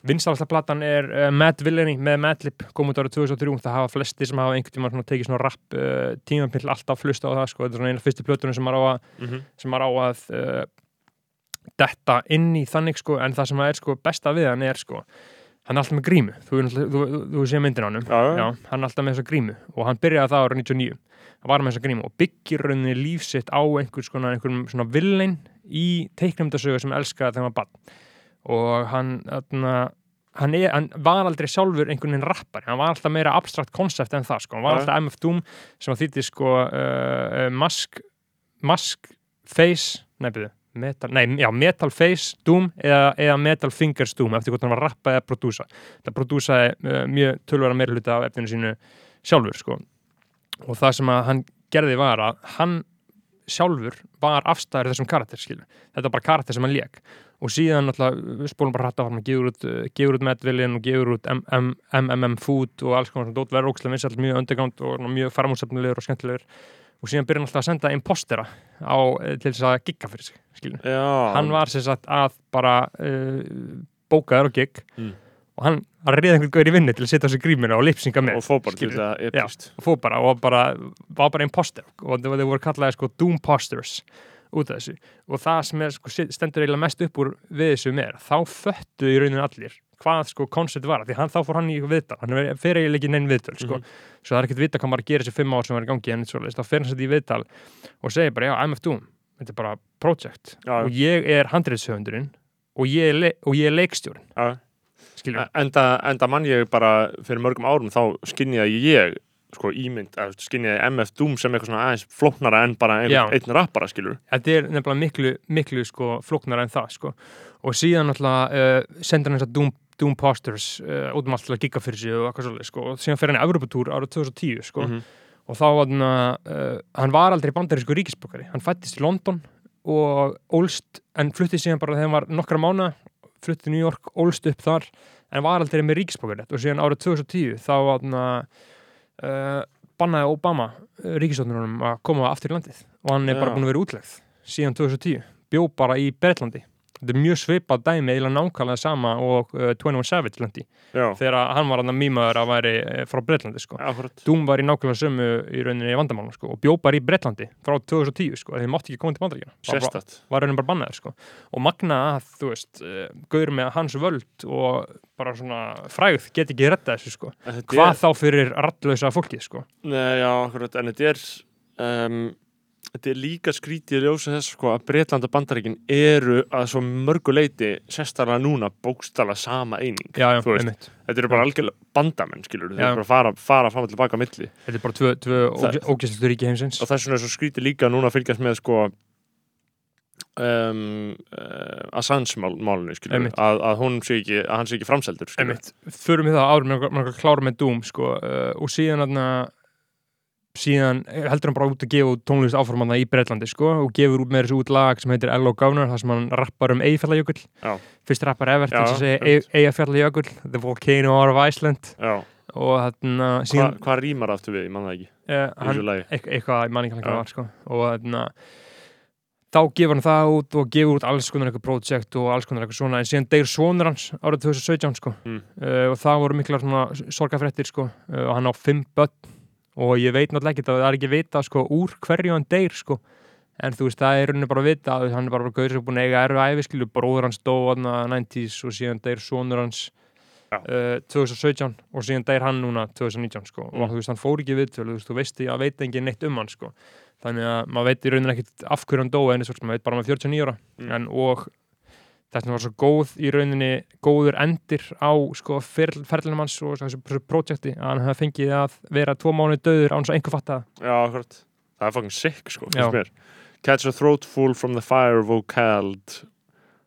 vinstalasta platan er uh, Mad Villainy með Madlib kom út árið 2003 það hafa flesti sem hafa einhvern tíma tekið svona rap uh, tímapill alltaf flusta á það sko. Þetta er svona eina fyrstu plötunum sem maður á að, mm -hmm. sem maður á að detta inn í þannig sko. En það sem er sko besta við hann er sko hann er alltaf með grímu. Þú, þú, þú, þú, þú sé myndin á hann hann er alltaf með þessa grímu. Og hann byrjaði það ára 99 hann var með þessa grímu og byggir rauninni lífsitt á einhvers konar einhverjum svona villein í teiknumdasögu sem elskaði þegar hann var bann og hann þarna, hann, er, hann var aldrei sjálfur einhvern veginn rappari, hann var alltaf meira abstrakt konsept en það sko, hann var alltaf MF Doom sem að þýtti sko uh, uh, mask mask face, byrju Metal, nei, já, Metal Face Doom eða, eða Metal Fingers Doom eftir hvort hann var að rappa eða prodúsa það prodúsaði uh, mjög tölvara meira hluta af efninu sínu sjálfur sko. og það sem hann gerði var að hann sjálfur var afstæður þessum karakter skilur. þetta var bara karakter sem hann lék og síðan við spólum bara hrætta hann gefur út, uh, út Madvillain og gefur út MM, MMM Food og alls konar verður ókslega vinsall mjög underground og mjög faramúsefnilegur og skemmtilegur og síðan byrja hann alltaf að senda impostera á, eh, til þess að gigga fyrir sig skilur Já, hann var sem sagt að bara uh, bókaður og gig Mm. og hann, reyði einhvern gaur í vinnu til að setja á sig grímina og lipsinga með og fór bara til þetta epist og fór bara og bara, var bara imposter. Og þau voru kallaði sko doom posters út af þessu. Og það sem er sko stendur eiginlega mest upp úr við þessu með þá föttu í rauninu allir hvað sko koncept var, því hann, þá fór hann í viðtal hann er- fer eiginlega ekki neinn viðtal sko. Mhm. svo það er ekkert vita hvað maður gerir þessi fimm ár sem var í gangi en þá fer hann sér í viðtal og segir bara, já, MF Doom þetta er bara project Já, og ég er handriðshöfundurinn og ég er, le og ég er leikstjórin já. skilur, enda, enda mann ég bara fyrir mörgum árum þá skinniði ég sko ímynd, skinniði MF Doom sem eitthvað svona aðeins flóknara en bara einn, einn rappara skilur þetta er nefnilega miklu, miklu sko, flóknara en það sko. og síðan náttúrulega uh, sendur hann þess að Doom, Doom Posters uh, út um allt til að gigga fyrir sig og eitthvað svolítið sko. og síðan fer hann í Evropatúr árið 2010 sko. Mhm. og þá var hann uh, hann var aldrei bandarísku ríkisbókari hann fættist í London og ólst, en fluttið síðan bara þegar hann var nokkra mánu fluttið til New York, ólst upp þar en var aldrei með ríkisbókari og síðan árið 2010 þá var hann uh, bannaði Obama ríkisstofnunum að koma aftur í landið og hann er bara Já. búin að vera útlegð síðan 2010, bjó bara í Bretlandi þetta er mjög svipað dæmi eða nákvæmlega sama og uh, 21 Savage landi Já, þegar hann var hann að mýmaður að væri eh, frá Bretlandi sko. Doom var í nákvæmlega sömu í rauninni vandamálum sko, og bjó bara í Bretlandi frá 2010 sko, þeir mátti ekki koma til bandaríkjana var, rauninni bara bannaður sko. og magna að, þú veist, uh, gaur með hans völd og bara svona frægð get ekki retta þessu sko. Hvað er- þá fyrir rattlösa fólkið sko. Nei, já, akkurat, en þetta er um, þetta er líka skrítið í ljósa þess sko að Breitland og Bandaríkin eru að svo mörgu leiti sérstaklega núna bókstala sama eining já, já, þetta eru bara algjörlega bandamenn skilur, Já. eru bara að fara, fara fram og tilbaka á milli. Þetta er bara tvö, tvö ógæslustu ríki heimsins. Og þess vegna er skrítið líka núna að fylgjast með sko um, uh, Assange mál, að, að hún sé ekki að hann sé ekki framseldur förum við það árum með að klára með Doom sko, uh, og síðan aðna, síðan heldur hann bara út að gefa tónlist áformanna í Breitlandi sko, og gefur út með þessu út lag sem heitir L.O. Governor þar sem hann rappar um Eyjafjallajökull. Fyrst rappar ever til Já, þess að segja Eyjafjallajökull The Volcano of Iceland. Já, og þarna Hva, síðan hvað rýmar aftur við, ég man það ekki. Uh, eit- eitthvað, ég man ekki hvað var sko, og þarna þá gefur hann það út og gefur út alls konar eitthvað projekt og alls konar eitthvað svona. En síðan deyr sonur hans árið 2017 sko. Mm. uh, og það voru miklar svona sorgafréttir sko. Uh, og hann á fimm börn og ég veit náttúrulega ekki það er ekki vita sko úr hverju hann deyr sko. En þú veist það er rauninni bara að vita að hann er bara gauður sem er búin að eiga erfi æfi skilu bróður hans dó þarna 90s og síðan deyr sonur hans uh, 2017 og síðan deyr hann núna 2019 sko. Mm. og þú veist hann fór ekki við þú veist þú veist ég veit engin neitt um hann sko. Þannig að maður veit í rauninni ekkit af hverju hann dó en þess að maður veit bara var 49 ára. Mm. en og þess vegna var svo góð í rauninni góður endir á sko hans og þessu pr- projekti að hann hefði fengið að vera tvo mánuði döður án svo einhver fatta það Já, akkurat. Það er fucking sick, sko, Já. Catch a throat full from the fire vocaled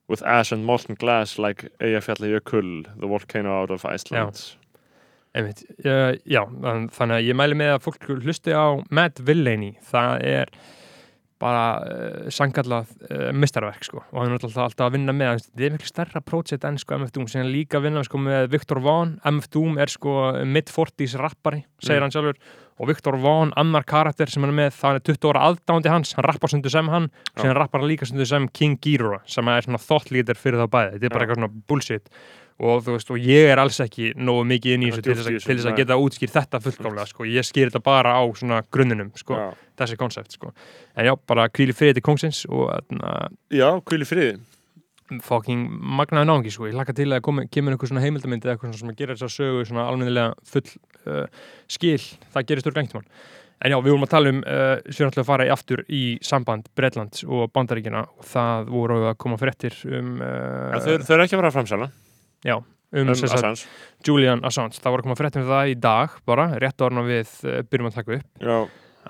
with ash and molten glass like Eyjafjalli Jökull the volcano out of Iceland. Einmitt, uh, já, þann- þannig að ég mæli með að fólk hlusti á Matt Villaney, það er bara uh, sangallað uh, mistarverk sko. Og hann er alltaf, alltaf að vinna með, hann- þetta er miklu stærra projekt enn sko MF Doom, sem hann líka að vinna sko með Viktor Vaughn, MF Doom er sko mid-40s rappari, segir Mm. hann sjálfur. Og Viktor Vaughn, annar karakter sem hann er með, það er 20 ára aðdándi hans. Hann rappar sundu sem hann, sem hann rappar líka sundu sem King Ghidorah, sem er svona thought leader fyrir þá bæði, þetta er bara eitthvað svona bullshit og veist, og ég er alls ekki nógu mikið inn í þessu til þess, að, til þess að geta útskýrt þetta fullkomlega, sko, ég skýr þetta bara á svona grunninum, sko, þessi konsept, sko. En já, bara kvíli fyrir til kongsins og þarna, Já hvíli friði. Fucking magnaði náungi, sko, ég laka til að komi, kemur einhver svona heimildamindi eða eitthvað sem gera þess að sögu svona almennilega full uh, skil, það gerist úr gengtumann En já, við vorum að tala um, uh, sér náttúrulega að fara í aftur í samband Bretlands og Bandaríkina og það voru að koma fréttir um, uh, Já, þau, eru ekki að vera að framsala um, um Assange. Julian Assange, það voru að koma fréttum það í dag bara, rétt orna við uh, byrjum að taka upp. Já,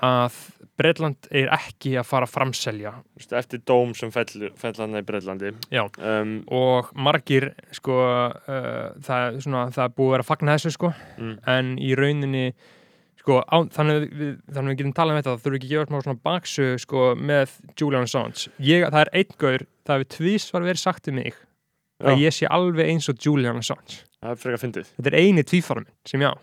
að Breitland er ekki að fara að framselja. Eftir dóm sem fell, fell hann í Breitlandi Já. um, og margir sko, uh, það, er svona, það er búið að vera að fagna þessu sko, mm, en í rauninni sko, á, þannig, að við, við getum talað um þetta, það þurfum ekki að gefa smá svona baksu sko, með Julian Assange. Ég, það er einn gaur, það hefur tvís var verið sagt um mig, Já, að ég sé alveg eins og Julian Assange. Það er frekar fyndið. Þetta er eini tvífara minn sem ég á.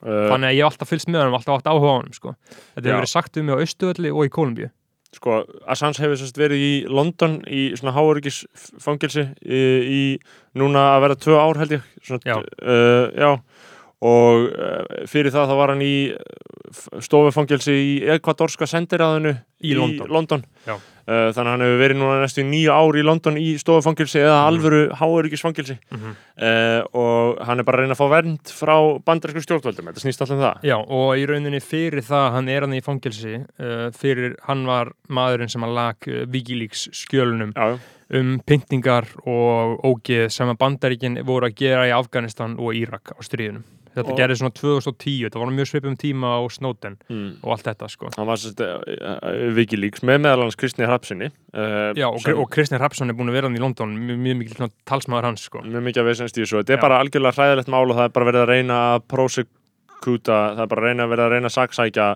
Uh, þannig að ég hef alltaf fylgst með honum, alltaf átt áhuga á honum sko. þetta hefur verið sagt um mig á Östuöldi og í Kolumbíu Sko, Assange hefur sérst verið í London í svona háöryggisfangilsi í, í núna að vera tvö ár held ég. Svona, Já. uh, já. Og uh, fyrir það þá var hann í stofufangilsi í ekvadorska sendiráðinu Í London. Já. Uh, þannig að hann hefur verið núna næstu nýju ár í London í stofufangilsi eða Mhm. alvöru háöryggisfangilsi mm -hmm. uh, og hann er bara að reyna að fá vernd frá bandarísku stjórnvöldum, þetta snýst alltaf um það. Já, og í rauninni fyrir það hann er hann í fangelsi uh, fyrir hann var maðurinn sem að lag uh, Wikileaks skjölunum Já, um pyntingar og ógeð sem að bandaríkin voru að gera í Afganistan og Írak á stríðunum þetta gerði svona 2010, þetta var mjög svipum tíma á Snowden mm. og allt þetta sko. Hann var sérst uh, Wikileaks með meðal hans Kristni Hrapsinni uh, Já, og, sem- og Kristinn Hrapsson er búin að vera hann í London mjög, mjög mikil talsmaður hans sko. Mjög mikið að veisast í þessu. Þetta er bara algjörlega hræðilegt mál og það er bara verið að reyna að prosekuta, það er bara verið að reyna að saksækja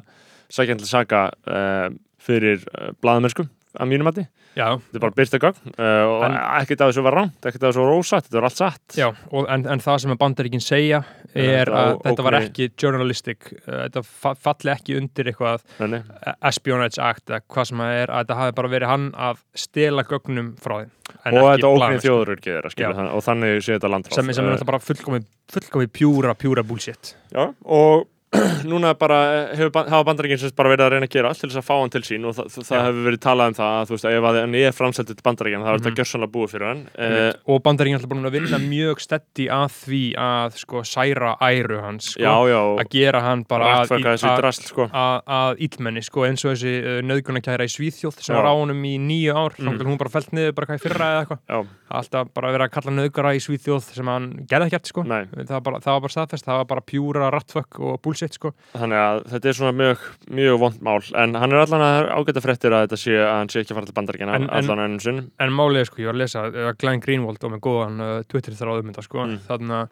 sækjandi saka uh, fyrir uh, blaðamennsku að mínum Já, þetta er bara byrta gang uh, og En- ekkert af þessu var rámt, ekkert af þessu var ósatt þetta var allt satt. Já, og, en, en það sem að bandaríkin segja er að þetta var ógni- ekki journalistic, uh, þetta fa falli ekki undir eitthvað Nenni. espionage act eða hvað sem það er, að þetta hafi bara verið hann að stela gögnum frá þeim en og þetta óknir blaðamennsku. þjóðururkið þeirra skilur Já. það, og þannig sé þetta landráð. Sem, sem er náttúrulega bara fullkomi, fullkomi pjúra, pjúra bullshit. Já, og núna bara hefur, ban- hafa sagt bara verið að reyna að gera allt til þess að fá hann til sín og það, það Já. hefur verið talað um það að þú veist að ef að hann er framseldur til bandaríkinn þá er Mhm. þetta gjörsanlega búið fyrir hann uh, og bandaríkin er búin að vinna mjög steddi að því að sko særa æru hans sko, Já, já, að gera hann bara að, að, drasl sko að, að illmenni sko, eins og þessi uh, nöðgunarkæra í Svíþjóð sem Já. var á honum í nýju ár Mm. mm. hún bara felt niður bara hvað í fyrra eða eitthvað alltaf bara verið að kalla nöðgara í Svíþjóð sem hann gerði ekkert sko. Það var, bara, það var bara staðfest, það var bara pjúra rattfökk og bullshit sko. Þannig að þetta er svona mjög, mjög vond mál. En hann er allan að ágæta fréttir að þetta sé að hann sé ekki að fara til en- allan ennum sinn En málið sko, ég var að lesa uh, Glenn Greenwald og með góðan uh, Twitter þráð um þetta sko, Mm. þannig að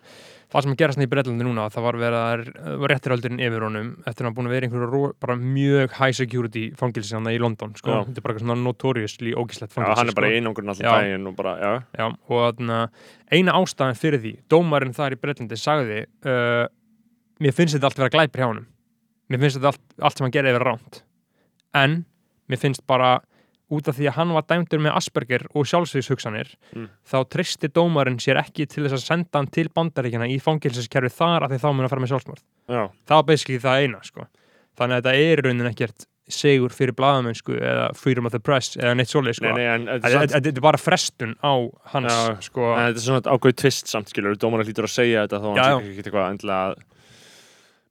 það sem að gerast í Breitlandi núna, það var verið að var réttiröldurinn yfir honum eftir að hann búin að vera einhverju mjög high security fangilsi hann í London sko, Já. þetta er bara svona notoriously ógislegt Já, fangilsi hann er bara sko. allan Já. daginn og bara, já, Já, og þannig að eina ástæðan fyrir því, dómarinn þar í Breitlandi sagði, uh, mér finnst þetta allt vera glæpir hjá honum mér finnst þetta allt, allt sem hann gerði vera ránt en mér finnst bara út af því að hann var dæmdur með Asperger og sjálfsvíðshugsanir Mm. þá tristi dómarinn sér ekki til þess að senda hann til bandaríkjana í fangilsiskerfi þar að því þá mun að fara með sjálfsmörð já, það var basically það eina sko. þannig að þetta er raunin ekkert segur fyrir blaðamennsku eða freedom of the press eða neitt svoleið sko. nei, nei, þetta er bara frestun á hans Já, sko, en þetta er svona ákveð tvist samt skilur, dómarinn hlýtur að segja þetta þó hann sé ekki eitthvað endilega að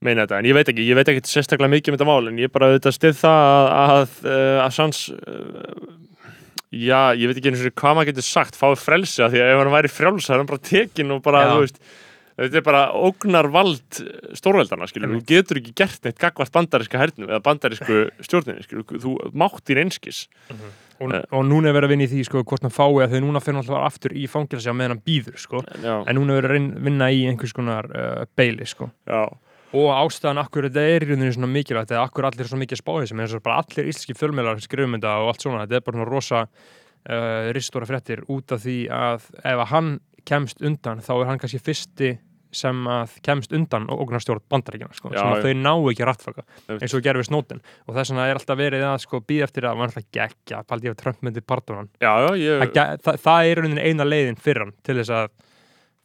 meina þetta, en ég veit ekki, ég veit ekki sérstaklega mikið um þetta mál, en ég bara auðvitað stið það að, að, uh, að sans uh, já, ég veit ekki einu sinni hvað maður getur sagt, fáið frelsi að því að ef hann væri frjáls, það er hann bara tekin og bara, Já. þú veist Þetta er bara ógnar vald stórveldana, skilur, þú getur ekki gert neitt gagvart bandaríska hernum eða bandarísku stjórninni, skilur, þú mátt þín einskis. og, Eh. og núna er verið að vinna í því sko, hvort hann fái að þau núna fyrir alltaf aftur í fangilsi á meðan hann býður sko. Já, en núna er verið að vinna í einhvers konar uh, beili sko. já, og ástæðan akkur þetta er í rauninni svona mikilvægt eða akkur allir er svo mikið spáðið sem og bara allir íslenski fjölmjölar skrifum þetta og allt svona þetta er bara svona rosa uh, ristóra fréttir út af því að ef að hann kemst undan þá er hann kannski fyrsti sem að kemst undan ógnarstjórn bandaríkjana sko, Já, sem að þau ná ekki rattfaka eins og gerði við snótin og þess vegna er alltaf verið að sko býða eftir að var alltaf geggja, paldi að Trump myndi já, ég, það, það, það er rauninni eina leiðin fyrir hann til þess að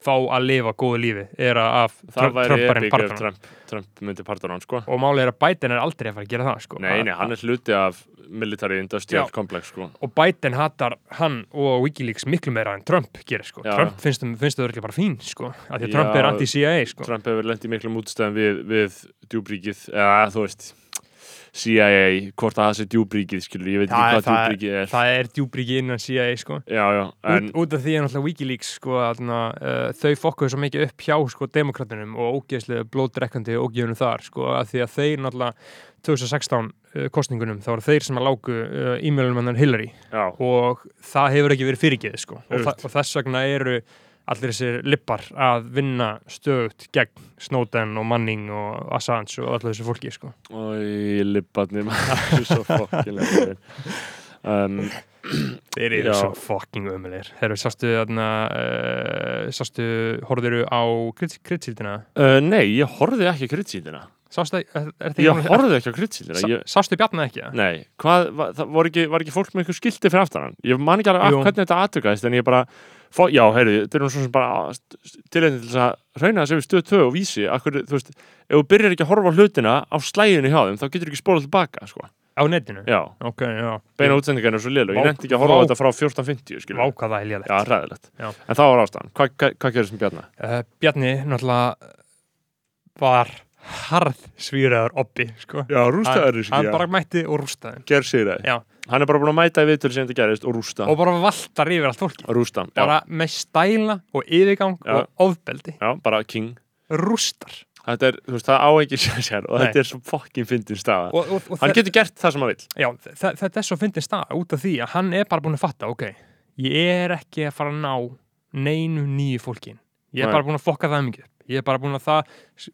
fá að lifa góðu lífi er að af Trumparinn pardónan Trump, Trump myndi pardona hann, sko. og málið er að Biden er aldrei að fara að gera það sko. Nei, nei, hann er hluti af military industrial Já. complex, sko. og Biden hatar hann og Wikileaks miklu meira en Trump gerir sko. Já. Trump finnst þau þau bara fín sko. af því að Já. Trump er anti-CIA sko. Trump hefur lent í miklum útstæðum við, við djúbríkið, eða þú veist CIA, hvort að það sé djúbríkið skilur, ég veit ekki hvað djúbríkið er það er djúbríki innan CIA sko. Já, já, en út, út af því að náttúrulega Wikileaks sko, aðna, uh, þau fokkuðu svo mikið upp hjá sko, demokratunum og ógeðslega blóddrekkandi ógeðunum þar sko, að því að þeir náttúrulega 2016 uh, kostningunum þá voru þeir sem að lágu uh, e-mailum hann Hillary já, og það hefur ekki verið fyrirgeð sko. og, þa og þess vegna eru allir þessir lippar að vinna stöðut gegn Snowden og Manning og Assange og allir þessu fólki sko. og í libbatni maður, svo fokkilega um, þeir eru Já. svo fucking ömulegir þeir eru sástu þarna uh, sástu, horfðuru á kryddsíldina uh, Nei, ég horfði ekki á kryddsýndina sástu, er, er Ég horfði ekki á kryddsýndina Sá, ég... sástu bjarnað ekki? eða? Nei, hvað, var, ekki, var ekki fólk með eitthvað skilti fyrir aftan hann? Ég man ekki alveg af hvernig þetta aðtökaðist en ég bara, fó, já, heyrðu, þetta er nú svo sem bara tilhengið til þess að reyna þess að við stöð 2 og vísi, akkur, þú veist, ef þú byrjar ekki að horfa hlutina á slæginu hjá þeim, þá getur ekki spólað tilbaka, sko. á netinu? Já, ok, já beina útsendingarnir er svo Vá- ég nefndi ekki að horfa á þetta frá 14.50, skilur. vákað það er. Já. En það var ástæðan. Hvað hva, hva gerir sem bjarna? uh, Bjarni náttúrulega var harð svíraður oppi sko. Já, hann, hann bara mætti og rústaði Ger sér það. Já. Hann er bara búin að mæta í viðtölu sem þetta gerist og rústa. og bara valtar yfir allt fólki Rústa, já. bara með stæla og yfirgang Já. og ofbeldi Já, bara king. rústar Þetta er, þú veist, það á ekki sér sér og Nei. þetta er svo fokkin fyndin staða. og, og, og Hann getur gert það sem hann vill. já, þe- þetta er svo fyndin stað út af því að hann er bara búin að fatta ok, ég er ekki að fara að ná neinu nýju fólkin ég er Nei. bara búin að fokka það mikið ég er bara búin að það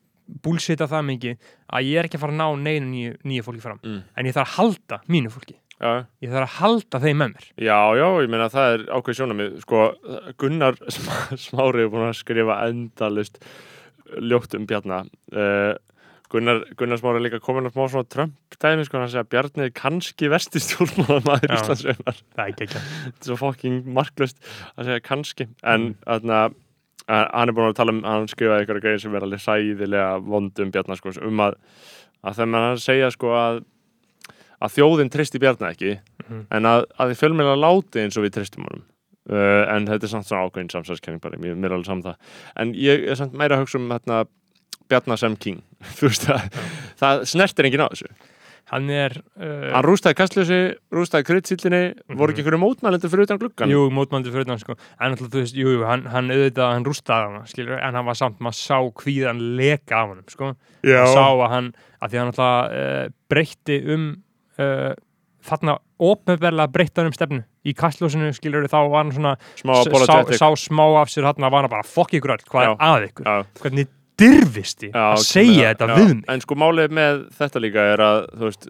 búlsita það mikið að ég er ekki að fara að ná neinu nýju, nýju fólki fram Mm. en ég þarf að halda mínu fólki Já, ég þarf að halda þeim með mér já, já, ég meina það er ákveð sjónamið. Sko, Gunnar Sm- Smári er búin að skrifa endalist ljótt um Bjarna. Uh, Gunnar, Gunnar Smári er líka komin að smá svona Trump-dæmi, sko, hann segja Bjarni er kannski vesti stjórnmálamæður Já. Íslandsveinar. það er ekki ekki Þetta er svo fucking marklust að segja kannski. En Mm. uh, hann er búin að tala um, hann skrifaði eitthvað greið sem er alveg sæðilega vond um Bjarna, sko, um að, að þegar maður segja, sko, að að þjóðin tristi Bjarni ekki Mhm. en að, að þið fjölmjöla láti eins og við tristum honum. Uh, en þetta er samt svona ákveðin samsæðskenning bara, mér, er alveg saman það. En ég er samt meira að hugsa um hérna, Bjarnar sem king. Þú veist það, það snertir enginn á þessu hann er uh, hann rústaði kastlösi, rústaði kryddsýllinni voru ekki einhverju mótmælendur fyrir utan gluggan jú, mótmældi fyrir hann sko. En alltaf þú veist, jú, hann, hann auðvitað hann rústaði hana, skilur, en hann var samt maður sá hvíðan leka af honum, sko. Hann sá að hann, að því hann alltaf uh, breytti um uh, þarna ópenverlega breytti hann um stefnu. Í kastljósinu, skilur, þá var hann svona smá sá, sá smá af sér þarna var hann bara fokk ykkur öll, hvað Já. er að ykkur? Hvernig dirfisti Já, að segja þetta já. við mig. En sko málið með þetta líka er að þú veist,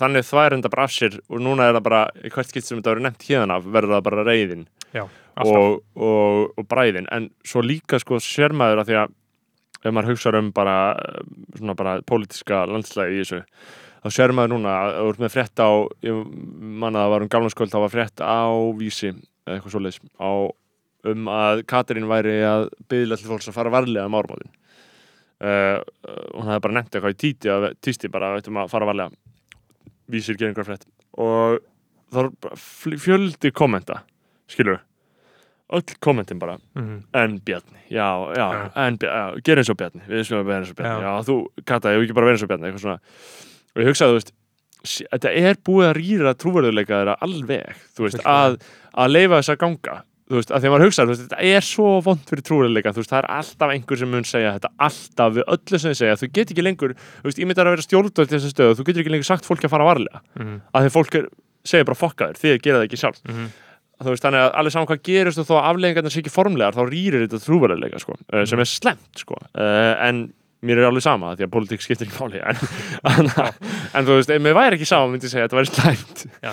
þannig þværenda bara af sér og núna er það bara, í hvert skipt sem þetta verður nefnt hérna af, verður það bara reyðin Já, og, og, og bræðin. En svo líka sko sér maður að því að ef maður hugsa um bara svona bara pólitíska landslægi í þessu þá þá sér maður núna að þú ert með frétt á ég manna að það var um gamlanskvöld þá var frétt á vísi eða eitthvað svoleiðis á, um að Katrín væri að byggla til fólks að fara varlega um ármáðin uh, hún hefði bara nefnt eitthvað í títi að tísti bara veitum að fara varlega vísir einhver frétt og þá er bara fjöldi kommenta skilur öll kommentin bara Mhm. en Bjarni, já, já, Já. en Bjarni, ger eins og Bjarni, við sem að vera eins og Bjarni, Já. já, þú, Kata, ég vil ekki bara vera eins og Bjarni, eitthvað svona, og ég hugsaði, þú veist, þetta er búið að rýra trúverðuleika þeirra alveg, þú veist, Fullkomlega. að, að leifa þess að ganga, þú veist, að því að maður hugsaði, þú veist, þetta er svo vond fyrir trúverðuleika, þú veist, það er alltaf einhver sem mun segja þetta, alltaf við öllu sem þið segja, þú get ekki lengur, þú veist, ímyndar að vera stjórnvöld til þessu stöðu, þú getur ekki lengur sagt fólki að fara varlega, Mhm. að því fólk er, segir bara fokka þér, þið gera það ekki sjálf Mhm. þú veist, þannig að alveg saman hvað gerist og þó að afleggingarna sé ekki formlegar, þá rýrir þetta trúverðilega, sko, uh, sem er slemt, sko uh, en mér er alveg sama því að politík skiptir ekki máli en, en, en þú veist, ef mér væri ekki sama myndi ég segja að þetta væri já.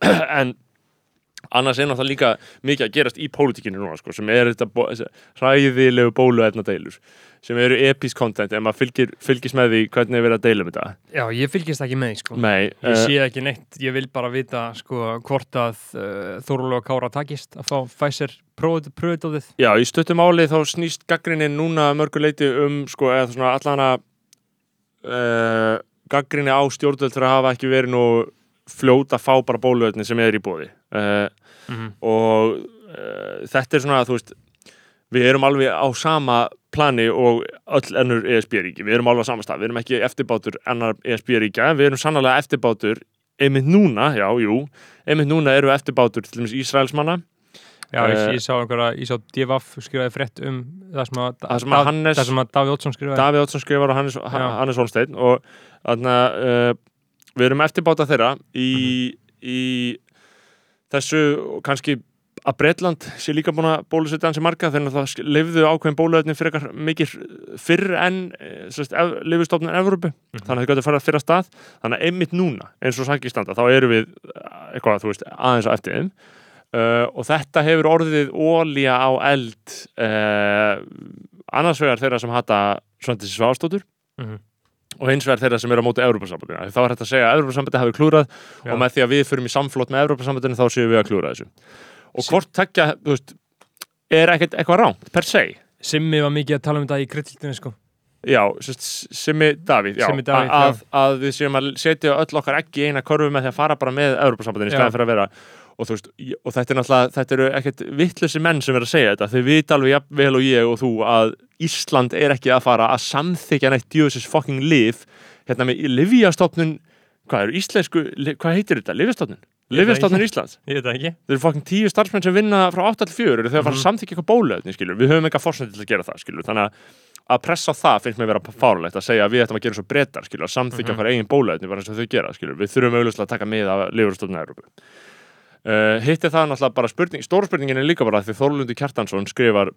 en annars er náttúrulega líka mikið að gerast í pólitíkinu núna, sko, sem er þetta hræðilegu bóluefna deilur sem eru episk content ef maður fylgir, fylgist með því hvernig er verið að deila um þetta já, ég fylgist ekki með, sko. Nei, Ég uh, sé ekki neitt, ég vil bara vita sko hvort að uh, Þórulega Kára takist að fá Pfizer pröðdóðið. Já, í stuttum áli þá snýst gaggrinni núna að mörgu leiti um sko, eða svona allana uh, gaggrinni á stjórnvöld fyrir að hafa ekki verið nú fljót að fá bara bóluöfni sem er í bóði uh, Mm og uh, þetta er svona, þú veist við erum alveg á sama plani og öll ennur ESB-ríki við erum alveg á sama stað, við erum ekki eftirbátur ennar ESB-ríkja, við erum sannlega eftirbátur einmitt núna, já, jú einmitt núna eru eftirbátur til dæmis Ísraelsmanna. Já, ég, Eh, ég sá einhverja, ég sá DFF skrifaði frétt um það sem að, Það sem að Hannes- það sem að Daví Ótsson skrifaði. Davíð Oddsson skrifar og Hannes. Hannes Holstein og þarna, uh, við erum eftirbáta þeirra í, í þessu kannski að Bretland sé líka búin að bólusetja hansi marga þannig að það lifðu ákveðin bóluefni fyrir eitthvað mikið fyrr en lifustofnun Evrópu. Þannig að þau gætu að fara fyrir að stað. Þannig að einmitt núna, eins og sækir standa þá eru við eh, eitthvað, þú veist, aðeins á eftir þeim. Uh, og þetta hefur orðið ólía á eld uh, annars vegar þeirra sem hata Svandis Svástóttur Mhm. Og hins vegar þeirra sem eru á móti Evrópasambandinu þá er þetta að segja að Evrópasambandi hafi klúrað Já. og með því að við förum í samflót með Evrópasambandinu þá séum við að klúra þessu. Og hvort tekja, þú veist er ekkert eitthvað rámt, per se? Simmi var mikið að tala um þetta í kryddildinu sko. já, Simmi Davíð, já, Simmi Davíð, að, að, við séum að setja öll okkar ekki í eina korfu með því að fara bara með Evrópasambandinu í staðan fyrir að vera og veist, og þetta er náttúrulega þetta eru ekkert vittlösi menn sem er að segja þetta. Þau vita alveg jafn vel og ég og þú að Ísland er ekki að fara að samþykja neitt djöfisins fucking liv hérna með livjastofnun hvað eru íslensku, hvað heitir þetta, livjastofnun livjastofnun. Íslands? Ég veit það ekki. þeir eru fucking tíu starfsmenn sem vinna frá 8 til 4 eru þau að fara að Mhm. samþykja eitthvað bóluefni skilur, við höfum eitthvað fórsætti til að gera það skilur, þannig að að pressa það finnst mér vera fárlegt að segja að við ættum að gera svo breytar skilur, að samþykja Mhm. okkar eigin bóluefni bara eins og þau gera skilur, við þurfum auðvitað að taka mið af lifurstofnun Európu uh, hitt er það náttúrulega bara spurning stóra spurningin er líka bara því Þorlundi Kjartansson skrifar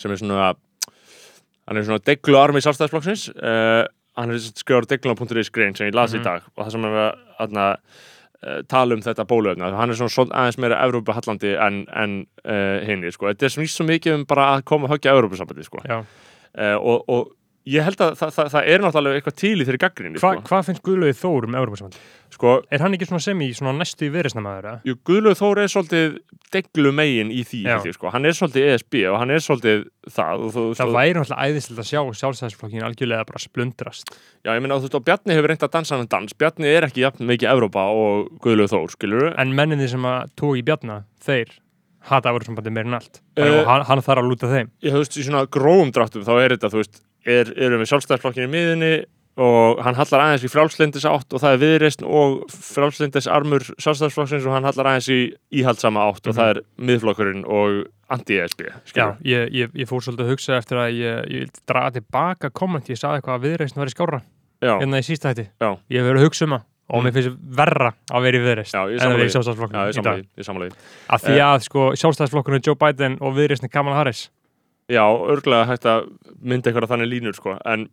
sem er svona hann er svona deglu armi sjálfstæðisflokksins uh, hann er skrifar deglu.is grein sem ég las í Mhm. dag og það sem er að uh, tala um þetta bóluefni hann er svona svol- aðeins meira Evrópa hallandi en, en hinni sko. þetta er svona svo mikið um bara að koma að höggja Evrópusambandi sko. Og, og ég held að það, það, það er náttúrulega eitthvað til í þeirri gaggrinni Hva, sko. hvað finnst Guðlaugi Þór um Európa-samband? sko, Er hann ekki svona sem í svona næstu eða? jú, Guðlaug Þór er svolítið deglu megin í því ég, sko. hann er svolítið ESB og hann er svolítið það þú, Það þú, væri náttúrulega æðislegt að sjá sjálfstæðisflokkin algjörlega bara splundrast. já, ég meina, þú veist, og Bjarni hefur reynd að dansa hann dans Bjarni er ekki jafn mikið Evrópa og Guðlaug Þór, skilur Að í hata Európa-sambandi meir en allt. Uh, hann, hann þarf að lúta þeim. ég veist, í svona grófum dráttum þá er þetta, þú veist, er, erum við sjálfstæðsflokkin í miðunni og hann hallar aðeins í frjálslindis átt og það er viðreist og frjálslindis armur sjálfstæðsflokksins og hann hallar aðeins í íhaldsama átt og Mhm. það er miðflokkurinn og anti-ESB Já, ég, ég, ég fór svolítið að hugsa eftir að ég, ég draga tilbaka komment, ég saði eitthvað að viðreisn væri skára Já, hérna í. Já. Ég hef verið að hugsa um það og Mm. mér finnst verra að vera í ég en að vera í því. já, sjálfstæðisflokkinu ég í dag. Af því að sko sjálfstæðisflokkinu Joe Biden og viðreisn Kamala Harris. Já, örglega hægt að mynda eitthvað þannig línur sko, en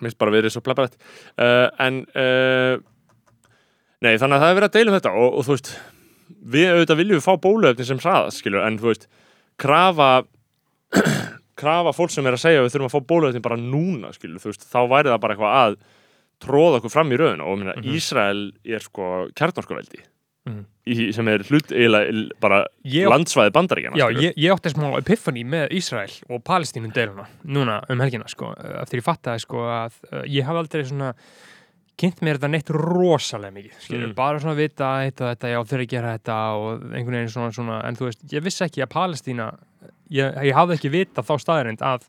minnst bara verið svo plebbarætt uh, en uh, nei, þannig að það er verið að deila um þetta og, og þú veist, við auðvitað viljum fá bóluefni sem hraðast, skilur, en þú veist krafa krafa fólk sem er að segja að við þurfum að fá bóluefni bara núna, skilur, þú veist, þá væri það bara eitthvað að tróða okkur fram í röðuna og minna, Mhm. Ísrael er sko kjarnorkuveldi Mhm. í, sem er hlut eiginlega bara Ég- landsvæði bandaríkjana Já, ég, ég átti smá epiphany með Ísrael og Palestínu deiluna núna um helgina sko, eftir ég fattaði sko að uh, ég hafði aldrei svona kynnt mér þetta neitt rosalega mikið Mm. bara svona vita og þetta, já þeir gera þetta og einhvern veginn svona, svona en þú veist, ég vissi ekki að Palestína ég, ég hafði ekki vita þá staðarind að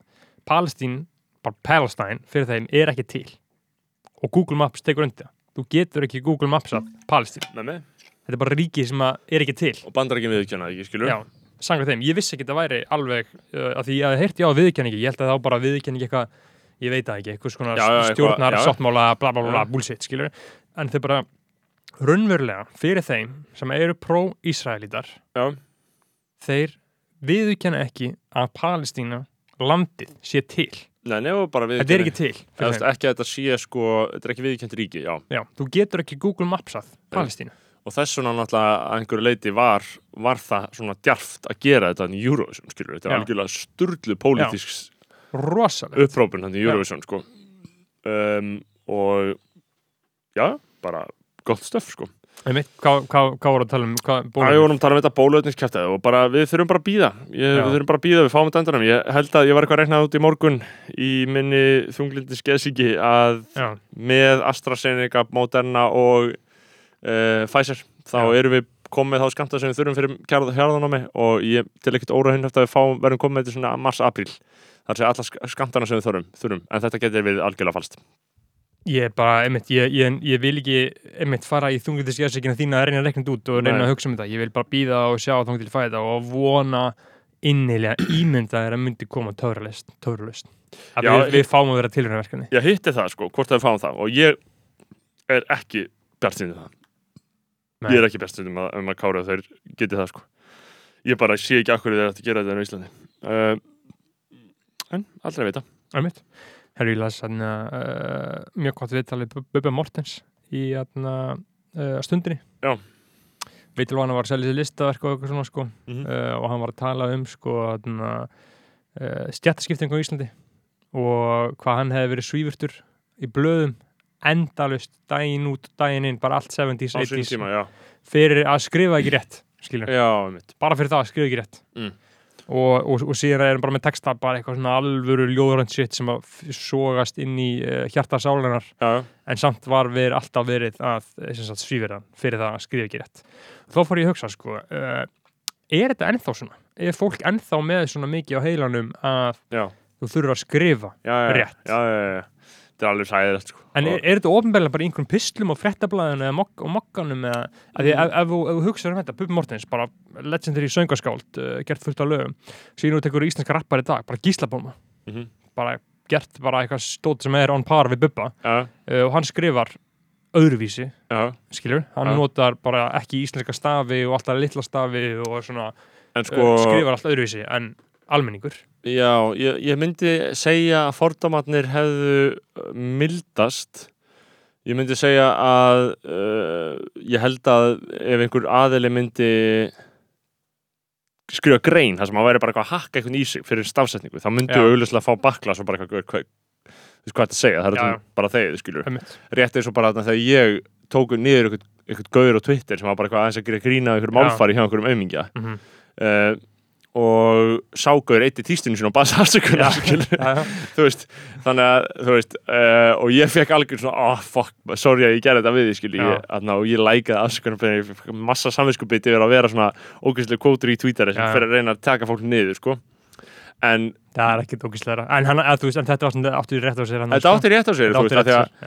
Palestín, bara Palestine fyrir þeim er ekki til og Google Maps tekur undir það. þú getur ekki Google Maps að Palestín þetta er bara ríki sem að er ekki til. Og bandaríkjum viðkjöna ekki skilur Já, sanga þeim, ég vissi ekki að það væri alveg, uh, að því ég hafði heyrt já viðurkenningi, ég held að þá bara viðurkenningi eitthvað ég veit það ekki, eitthvað svona stjórnar, sáttmála, bla bla bla, bullshit, skilur en þau bara raunverulega fyrir þeim sem eru pró-Ísraelítar þeir viðurkenna ekki að Palestína landið sé til Nei, nefnum bara við þetta er ekki til veist, þeim. ekki að þetta sé sko, þetta er ekki viðkjönt ríki, já. Já, þú getur ekki Google Mapsað Palestínu. Og þess vegna náttúrulega að einhverju leiti var, var það svona djarft að gera þetta í Eurovision, skilur, þetta er Já. algjörlega sturlu pólitísk rosalega upprópun hann í Eurovision, sko. Um, og já, bara gott stöf, sko Einmitt, Hvað hvað- hvað voru að tala um? Við vorum að tala um þetta bólöfningskjæftið og bara, við þurfum bara að býða við þurfum bara að býða, við fáum þetta endanum ég held að ég var eitthvað að reiknað út í morgun í minni þunglindi skeðsíki að Já, með AstraZeneca, Moderna og uh, Pfizer þá Já. erum við komið þá skamta sem við þurfum fyrir kjærð, hjarðanámi og ég til ekkert óraðinn eftir að við fáum, verðum komið þetta svona mars-april þar sé alla sk- skamtana sem við þurfum, þurfum. En þetta getur við algjörlega falskt Ég er bara, einmitt, ég, ég, ég vil ekki einmitt fara í þunglindisjæðsíkina þína að reyna að þetta út og reyna Nei. að hugsa um þetta. Ég vil bara býða og sjá þangað til fæða og vona innilega ímynda þegar að myndi koma að Já, við, við fáum að vera tilhörnaverkefni Ég hitti það sko, hvort það við fáum það. Og ég er ekki bjartinn það. Nei. ég er ekki bjartinn um að, um að kára þeir geti það sko. Ég bara sé ekki akkur ætti að gera þetta í Íslandi. Uh, en Herru, ég las hann uh, mjög gott viðtalið Bubba Mortens í uh, stundinni. Já. Veitil hann var að selja sér listaverk og eitthvað svona sko. Mm -hmm. uh, og hann var að tala um sko uh, stjættaskiptingu á Íslandi og hvað hann hefði verið svífurtur í blöðum endalust daginn út, daginn inn, bara allt 70s, á sín 80s tíma, fyrir að skrifa ekki rétt já, bara fyrir það að skrifa ekki rétt. Mm. Og, og, og síðan er hann bara með texta bara eitthvað svona alvöru ljóðrönd shit sem að sogast inn í uh, hjarta sálunar já, en samt var við alltaf verið að eh, hann fyrir það að skrifa ekki rétt þá fór ég að hugsa sko uh, er þetta ennþá svona? Er fólk ennþá með svona mikið á heilanum að já, þú þurfur að skrifa já, já, Rétt. já, já, já. Þetta er alveg sæðilegt sko. en er, er þetta ofnbæðilega bara í einhverjum pislum og frettablaðinu og mokkanum eða að því ef, ef, þú- ef þú hugsaður um þetta Bubi Mortens, bara legendary söngaskáld uh, gert fullt af lögum, síðan þú tekur íslenska rappar í dag, bara gíslabóma Mhm. bara gert bara eitthvað stótt sem er on par við Bubba. Já, uh, og hann skrifar öðruvísi já, skilur, hann notar bara ekki íslenska stafi og alltaf litla stafi og svona sko, sko skrifar alltaf öðruvísi en almenningur. Já, ég, ég myndi segja að fordamatnir hefðu uh, mildast. Ég myndi segja að uh, ég held að ef einhver aðili myndi skrifa grein þar sem hann væri bara eitthvað að hakka eitthvað í sig fyrir stafsetningu, þá myndi Já. auðvitað fá baklas og bara eitthvað, hvað, þú veist hvað þetta segja? Það er Já, bara þeir, skilur rétt eins og bara þegar ég tóku niður eitthvað gaur á Twitter sem var bara eitthvað aðeins að gera grína einhverjum Já. málfari hjá einhverjum aumingja. Mm -hmm. uh, og ságauður eitt í tístunum sín og baðs afsökunar þannig að þú veist uh, og ég fekk algjör svona oh fuck, sorry að ég gerði þetta við Já. ég, þarna, og ég lækaði afsökunar ég fekk massa samvinskupið yfir að vera svona ógæslega kótur í Twitter sem fyrir að reyna að taka fólk niður sko. En það er ekkert ógislega en, hann, að, veist, en þetta var svona áttu rétt á sér þetta átti rétt á sér þú veist,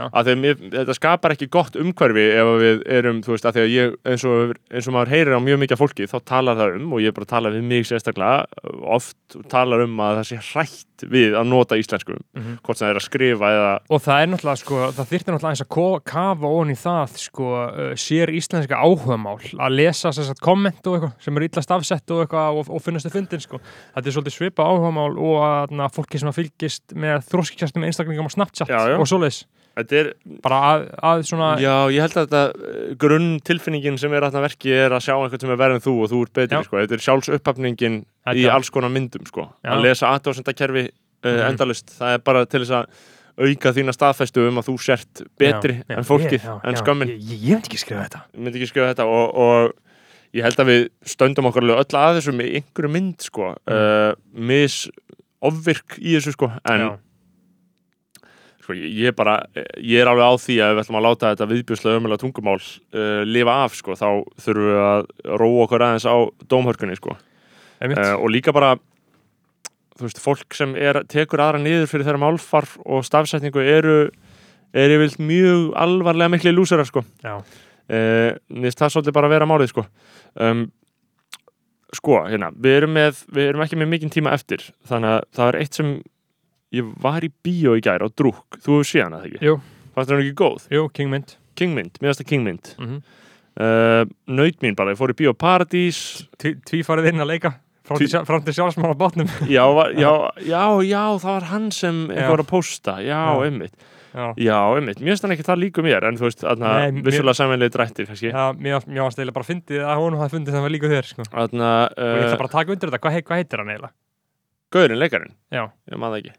af því að þetta skapar ekki gott umhverfi ef við erum, þú veist, að því að ég eins og, eins og maður heyrir á mjög mikið af fólki þá talar það um, og ég bara tala við mig sérstaklega oft talar um að það sé hrætt við að nota íslensku Mhm. hvort sem það er að skrifa eða og það er náttúrulega sko, það þyrfti náttúrulega eins að kafa ofan í það sko, uh, sér íslenska áhugamál að lesa og na, fólki sem að fylgist með þróskikjastum einstaklingum á Snapchat Já, já. og svoleiðis. Þetta er, bara að, að svona já, ég held að þetta grunn tilfinningin sem er að verki er að sjá einhvern sem er verið en þú og þú ert betri, Já. sko, þetta er sjálfsupphafningin í alls konar myndum, sko. Já. að lesa aðdóðsendakerfi uh, Mhm. endalist, það er bara til þess að auka þína staðfestu um að þú sért betri Já, já, en fólkið, en já, skömmin. Ég, ég, ég myndi ekki skrifa þetta. Ég myndi ekki skrifa þetta og, og ég held að við stöndum okkur öll að þessu með einhverju mynd sko, uh, mis ofvirk í þessu sko en sko, ég, er bara, ég er alveg á því að við ætlum að láta þetta viðbjörslega ömulega tungumál uh, lifa af sko, þá þurfum við að róa okkur aðeins á dómhörkunni sko. Uh, og líka bara þú veist, fólk sem er, tekur aðra niður fyrir þeirra málfar og stafsetningu eru er yfirlt mjög alvarlega mikli lúsarar sko. Já. uh, nýst það svolítið bara að vera málið sko. Um, sko, hérna, við erum með við erum ekki með mikinn tíma eftir þannig að það er eitt sem ég var í bíó í gær á drúk, þú hefur séð hana það ekki? Jú. fannst það ekki góð, Jú, Kingmynd Kingmynd, mér finnst það Kingmynd mm uh, naut mín bara, ég fór í bíó Paradís. Tvífarið inn að leika Frá Tví- til, sjálfsmála bátnum já, já, já, já, það var hann sem eitthvað var að posta, Já. einmitt Já, já, einmitt, mér finnst hann ekki það líka mér en þú veist, mér- vissulega samveglega drættir kannski, Já, mér, varst eiginlega bara fyndið að hún hafði fundið það var líka þér sko. þarna og ég ætla uh, bara að taka undir þetta, hvað, hvað heitir hann eiginlega? Gaurinn, leikarinn? Já, ég maður það ekki.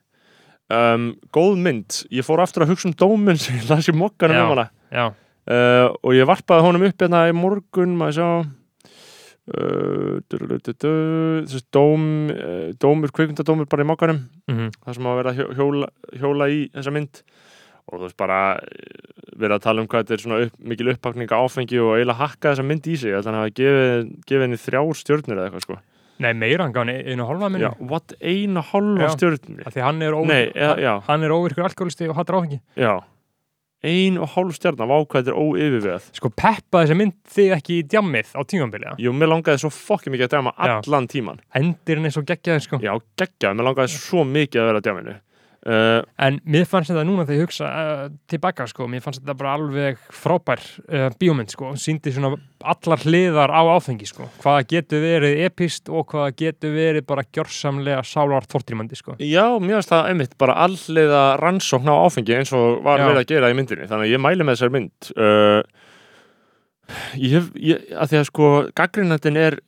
Um, góð mynd, ég fór aftur að hugsa um dóminn sem ég las í mokkanum um hana. já, uh, og ég varpaði honum upp hérna í morgun maður sjá. Uh, þessi dóm uh, dómur, kvikmyndadómur bara í mokkanum. Mm það sem á að vera að hjó- hjóla, hjóla í þessa mynd og þú veist bara eh, verið að tala um hvað þetta er svona upp, mikil uppakning á áfengi og eiginlega hakka þessa mynd í sig. Þannig að hafa gefið, gefið henni þrjár stjörnur eða eitthvað sko. Nei, meira, hann gaf hann einu hálfa minni Já, what, eina hálfa Já. stjörnur? Því hann er, Nei, já. hann er óvirkur alkoholisti og hattar áfengi. Já, ein og vá hvað þetta er óyfirvegað Sko, peppa þessi mynd þig ekki í djammið á tímambili Jú, mér langaði svo fokkið mikið að Já. allan tíman Endirinn er svo geggjaður sko. Já, geggjað, mér langaði svo mikið að vera að dæminu uh, En mér fannst þetta núna þegar ég hugsa uh, tilbaka sko, mér fannst þetta bara alveg frábær uh, bíómynd sko, síndi svona allar hliðar á áfengi sko, hvaða getur verið epist og hvaða getur verið bara gjörsamlega sálar tortrímandi sko. Já, mér finnst það einmitt bara alliða rannsókn á áfengi eins og var verið að gera í myndinni. Þannig að ég mæli með þessari mynd. Ég hef, ég, að því að sko gaggrinandinn er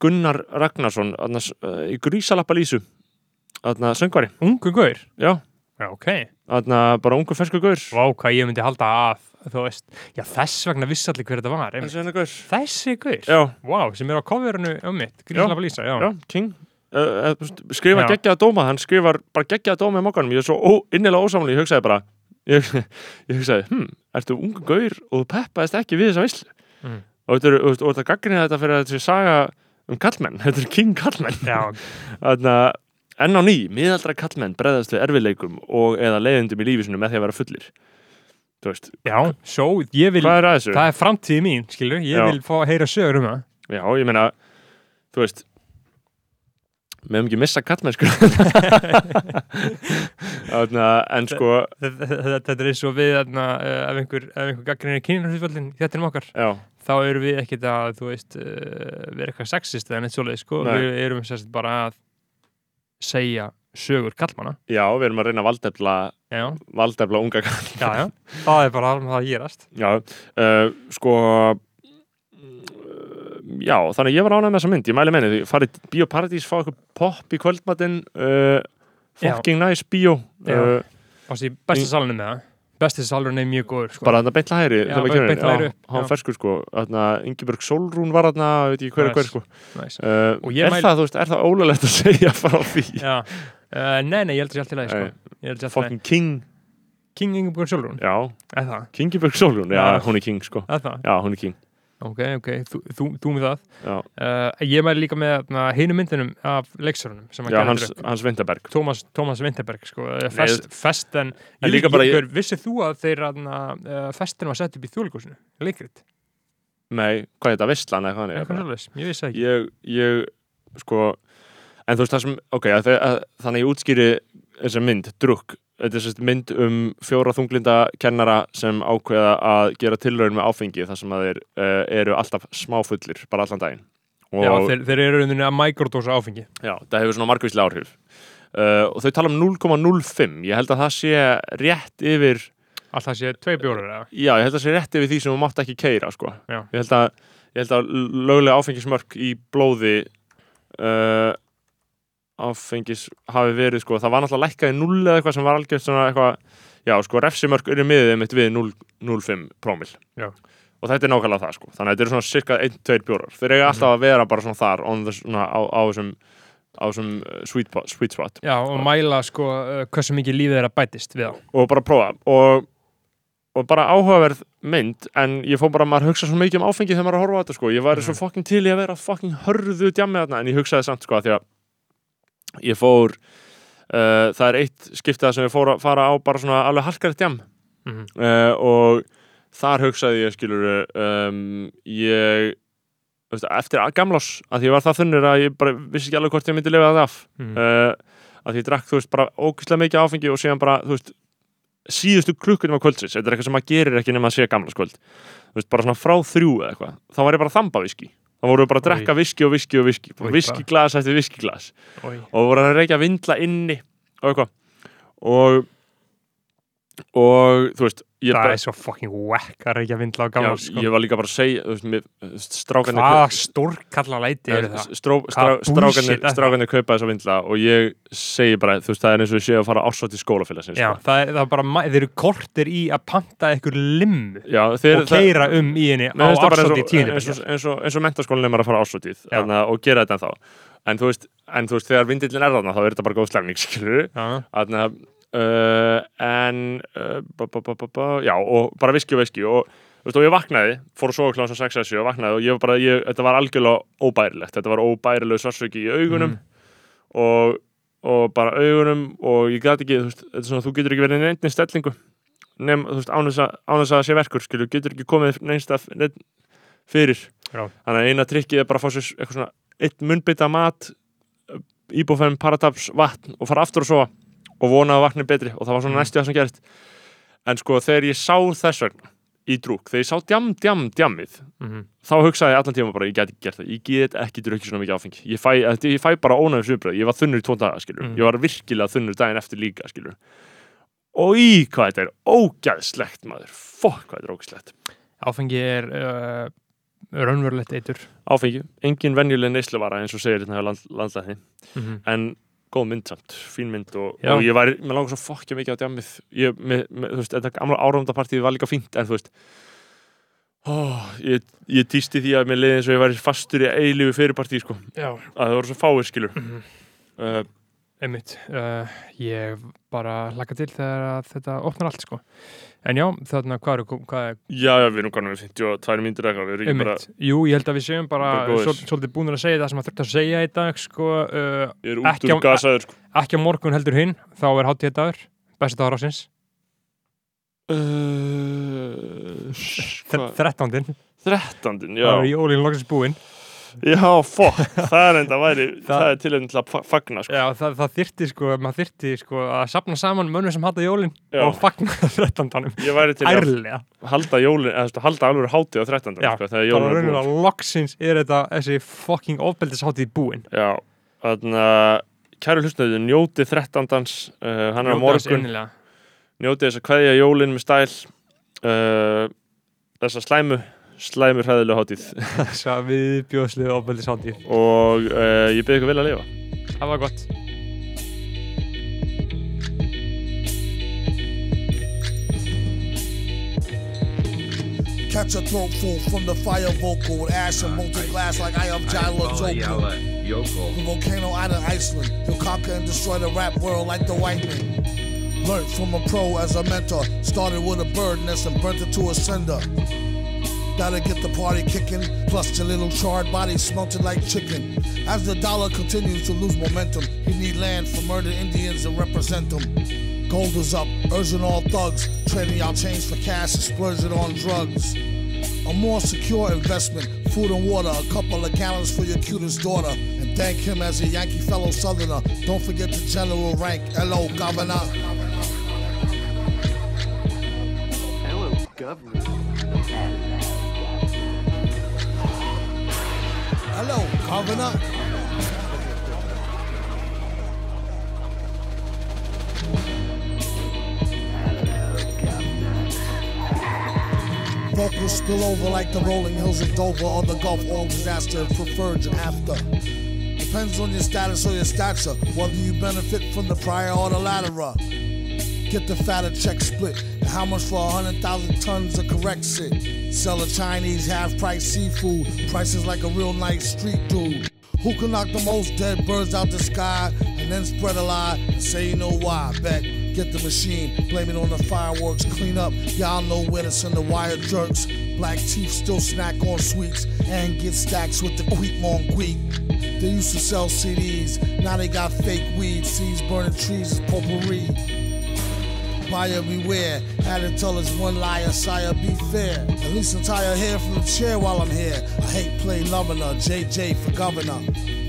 Gunnar Ragnarsson annars, í Grísalappa Lísu Þarna söngvari, Ungu gaur? já Já, ok. Þarna bara ungu fersku gaur Vá, hvað ég myndi halda að, þú veist, já þess vegna vissi allir hver þetta var. einmitt. Þessi hennar gaur Þessi gaur? Já, Vá, sem er á coverinu um mitt, Gríslapa Lísa, já. já, King uh, uh, skrifa Já. geggjaða dóma, hann skrifar bara geggjaða dóma í mokkanum, ég er svo ó, innilega ósamlega ég hugsaði bara ég, ég hugsaði, hm, ertu ungu gaur og þú peppaðist ekki við þessa veislu Mm. og þetta er, og, og þetta gaggrinni þetta fyrir að þetta sé saga um kallmenn, þetta er King kallmenn Já, Þarna, enn á ný, miðaldra kallmenn breðast við erfileikum og eða leiðundum í lífisinu með því að vera fullir þú veist, já, svo ég vil, er það er framtíði mín, skilur, ég Já. vil fá að heyra sögur um það. Já, ég meina, þú veist hefum ekki missa kallmennsku Þarna, en sko Þetta er eins og við, uh, ef einhver, einhver gaggrinir kynjarhutföldin, þetta er um okkar. já, þá erum við ekkert að, þú veist, uh, vera eitthvað sexist eða neitt svoleið, sko. Nei. Við erum sérst bara að segja sögur kallmanna. já, við erum að reyna að valdefla Já, valdefla unga kall já, já. það er bara alveg það að gerast. Já, uh, sko uh, Já, þannig að ég var ánægð með þessa mynd Ég mæli menni, því farið Bíóparadís fá eitthvað pop í kvöldmatinn uh, Já. Fucking nice bíó Já. uh, Og þessi besti salunum með það. Besti salunum er mjög góður, sko. Bara þarna beint hægri Já, þegar maður beint- kemur inn. beint hægri Já, upp, Hann ferskur sko Ingeborg Sólrún var þarna Veit ekki hver er Nice. hver sko Nice. uh, ég Er mæli- það, veist, er það ólulegt að segja frá því. Uh, nei, nei, ég held að sé allt í sko. Ég að. Fucking King King Ingeborg er það? Kingeborg Sólrún Já, hún er King sko? Já, hún er King Ok, ok, þú, þú, þú með það. Uh, ég mæli líka með hinu myndinum af leiksörunum sem að gera hans, drukk. hans Vinterberg. Thomas, Thomas Winterberg sko, eh, fest, festen En ég, líka bara- ég, vissið þú að þeir uh, festin var sett upp í þjóðleikúsinu leikrit, Nei, hvað er þetta, Vistlan eða hvað er? Svolítið, ég vissi ekki. Ég, ég sko en þú veist það sem, ok, að, að, þannig ég útskýri þessa mynd, drukk þetta er sérst mynd um fjóra þunglinda kennara sem ákveða að gera tilraun með áfengi þar sem þeir uh, eru alltaf smáfullir, bara allan daginn. Og Já, þeir, þeir eru rauninni að mikrodósa áfengi. Já, það hefur svona margvíslega áhrif. Uh, og þau tala um 0,05 ég held að það sé rétt yfir Alltaf sé tvei bjórar eða? Já, ég held að það sé rétt yfir því sem þú mátt ekki keira sko. Ég held að ég held að löglega áfengismörk í blóði uh, áfengis hafi verið sko, það var náttúrulega lækkað í 0 eða eitthvað sem var algjört svona eitthvað já, sko, refsimörk eru miðið mitt við 0 0,5 prómil. Já. og þetta er nákvæmlega það sko, þannig að þetta eru svona cirka 1-2 bjórar, þeir eiga alltaf að vera bara svona þar the, svona, á, á þessum á þessum uh, sweet, sweet spot. Já, og mæla sko uh, hversu mikið lífið þeirra bætist við á. og bara prófa. Og, og bara áhugaverð mynd en ég fór bara, maður hugsa svo mikið um áfengi þegar maður er að horfa á þetta sko, ég væri svo fucking til í að vera fucking hörðu djammi þarna en ég hugsaði samt sko að því að ég fór uh, það er eitt skiptið sem ég fór að fara á bara svona alveg halkari djam Mhm. uh, og þar hugsaði ég skilur um, ég veist, eftir að- gamlás að ég var það þunnur að ég bara vissi ekki alveg hvort ég myndi lifa það af. Mhm. uh, að því ég drakk, þú veist, bara ógæslega mikið áfengi og síðan bara, þú veist síðustu klukkunum á kvöldsins, þetta er eitthvað sem maður gerir ekki nema að sé gamla skvöld þú veist, bara svona frá þrjú eða eitthvað, þá var ég bara að þá voru við bara að drekka viski og viski og viski. Oj, viski glas eftir viski glas Oj. og voru að reykja vindla inni og eitthvað. Og og þú veist ég, Það er svo fucking whack að reykja vindla á gamla sko. ég var líka bara að segja Hvaða stórkalla læti eru það? stró, strá, Hvaða strákarnir, bullshit það? strákarnir kaupa þessa vindla og ég segi bara, þú veist, það er eins og ég sé að fara ásvátt í skólafélagsins Já, sko. það er, það er bara, þeir eru kortir í að panta einhver þeir, og keira um í henni á það bara ársóti eins og, og, eins, og, eins og mentaskólinn er maður að fara ásvöldið Já. og gera þetta en veist, en þú veist þegar vindillin er þarna þá er þetta bara góð slemning, skilur uh, en uh, ba, ba, ba, já, og bara viski og viski og, veist, og ég vaknaði, fór að sofa kláðan 6 að 7 og vaknaði og ég var bara, ég, þetta var algjörlega óbærilegt, þetta var óbærileg svarsviki í augunum og, og bara augunum og ég gæti ekki, þú veist, þetta er svona, þú getur ekki verið neinni stellingu nefn, þú veist, án þess að, sé verkur, skilur, getur ekki komið neinst að fyrir. Já. þannig að eina trikkið er bara að fá sér eitthvað svona eitt munnbytta mat íbúfæðum parataps vatn og fara aftur og sofa og vona að vatni betri. Og það var svona Mm. næstu það sem gerist. En sko þegar ég sá þess vegna í drúk, þegar ég sá djam, djam, djammið Mhm. þá hugsaði ég allan tíma bara, ég get ekki gert það. Ég get ekki drukkið svona mikið áfengi. Ég fæ, þetta- ég fæ bara ónæfis viðbröð, ég var þunnur í tvo daga skilur, Mhm. ég var virkilega þunnur daginn eftir líka skilur og í hvað þetta er ógæðslegt maður, fokk hvað þetta er ógæðslegt Áfengi er uh, raunverulegt eitur. Áfengi, engin venjuleg neysluvara eins og segir hérna hjá land, landlæðin mm en góð mynd samt, fín mynd og, og ég var, mér langar svo fokkja mikið á djamið ég, með, með, þú veist, þetta gamla áramdapartíð var líka fínt, en þú veist ó, ég, ég týsti því að mér leiði eins og ég væri fastur í eilífu fyrirpartíð, sko, Já, að það voru svo fáir skilur Mhm. uh, einmitt uh, Ég bara hlaka til þegar þetta opnar allt sko. En já, þarna, hvað er, hvað er já, já, við erum kannum við 52 mínútur eitthvað, við erum ekki bara Jú, ég held að við séum bara, Bara svolítið búinir að segja það sem að þurft að segja í dag sko, uh, ég er út úr gasaður, sko. Ekki á morgun heldur hinn, þá er hátíða dagur Besti dagur ásins uh, hvað? Þrettándin, 13. þá já, er jólinn loksins búinn já, fokk það er enda væri, það, er til til að fa- fagna, sko. Já, það, það þyrti sko, maður þyrti sko að sapna saman mönnum sem hata jólinn og fagna þrettándanum ég væri til að Ærlega. halda jólin, eða halda alveg hátíð á 13. Já, sko, er búin. rauninu loksins er þetta þessi fucking ofbeldishátíð búinn Já, þannig að kæru hlustnöðu, njóti 13. Uh, hann er á morgun, njóti þess að kveðja jólin með stæl uh, þessa slæmu slæmu hræðilega hátíð Þessa viðbjóðslu ofbeldishátíð og uh, ég byrði ykkur vel að lifa Það var gott Catch a throat full from the fire vocal with ash and molten glass like I am Jala Joker. The volcano out of Iceland. He'll conquer and destroy the rap world like the white man. Learned from a pro as a mentor. Started with a bird nest and burnt it to a cinder. Gotta get the party kicking. Plus your little charred body smelted like chicken. As the dollar continues to lose momentum, he need land for murdered Indians to represent them. Gold is up, urging all thugs, trading out change for cash and splurging on drugs. A more secure investment, food and water, a couple of gallons for your cutest daughter. And thank him as a Yankee fellow Southerner. Don't forget the general rank, L.O. Governor. Hello, governor. Hello, Governor. Vocals spill over like the rolling hills of Dover or the Gulf, all disaster preferred and after. Depends on your status or your stature, whether you benefit from the prior or the latter. Get the fatter check split. And how much for a hundred thousand tons of correct shit? Sell a Chinese half price seafood. Prices like a real nice street dude. Who can knock the most dead birds out the sky and then spread a lie and say you know why? Bet. Get the machine, blame it on the fireworks, clean up. Y'all know where to send the wire jerks. Black teeth still snack on sweets and get stacks with the quick on quick. They used to sell CDs, now they got fake weed. Seeds burning trees is potpourri. Buyer beware, to tell us one liar, sire, be fair. At least untie her hair from the chair while I'm here. I hate play loving her, JJ for governor.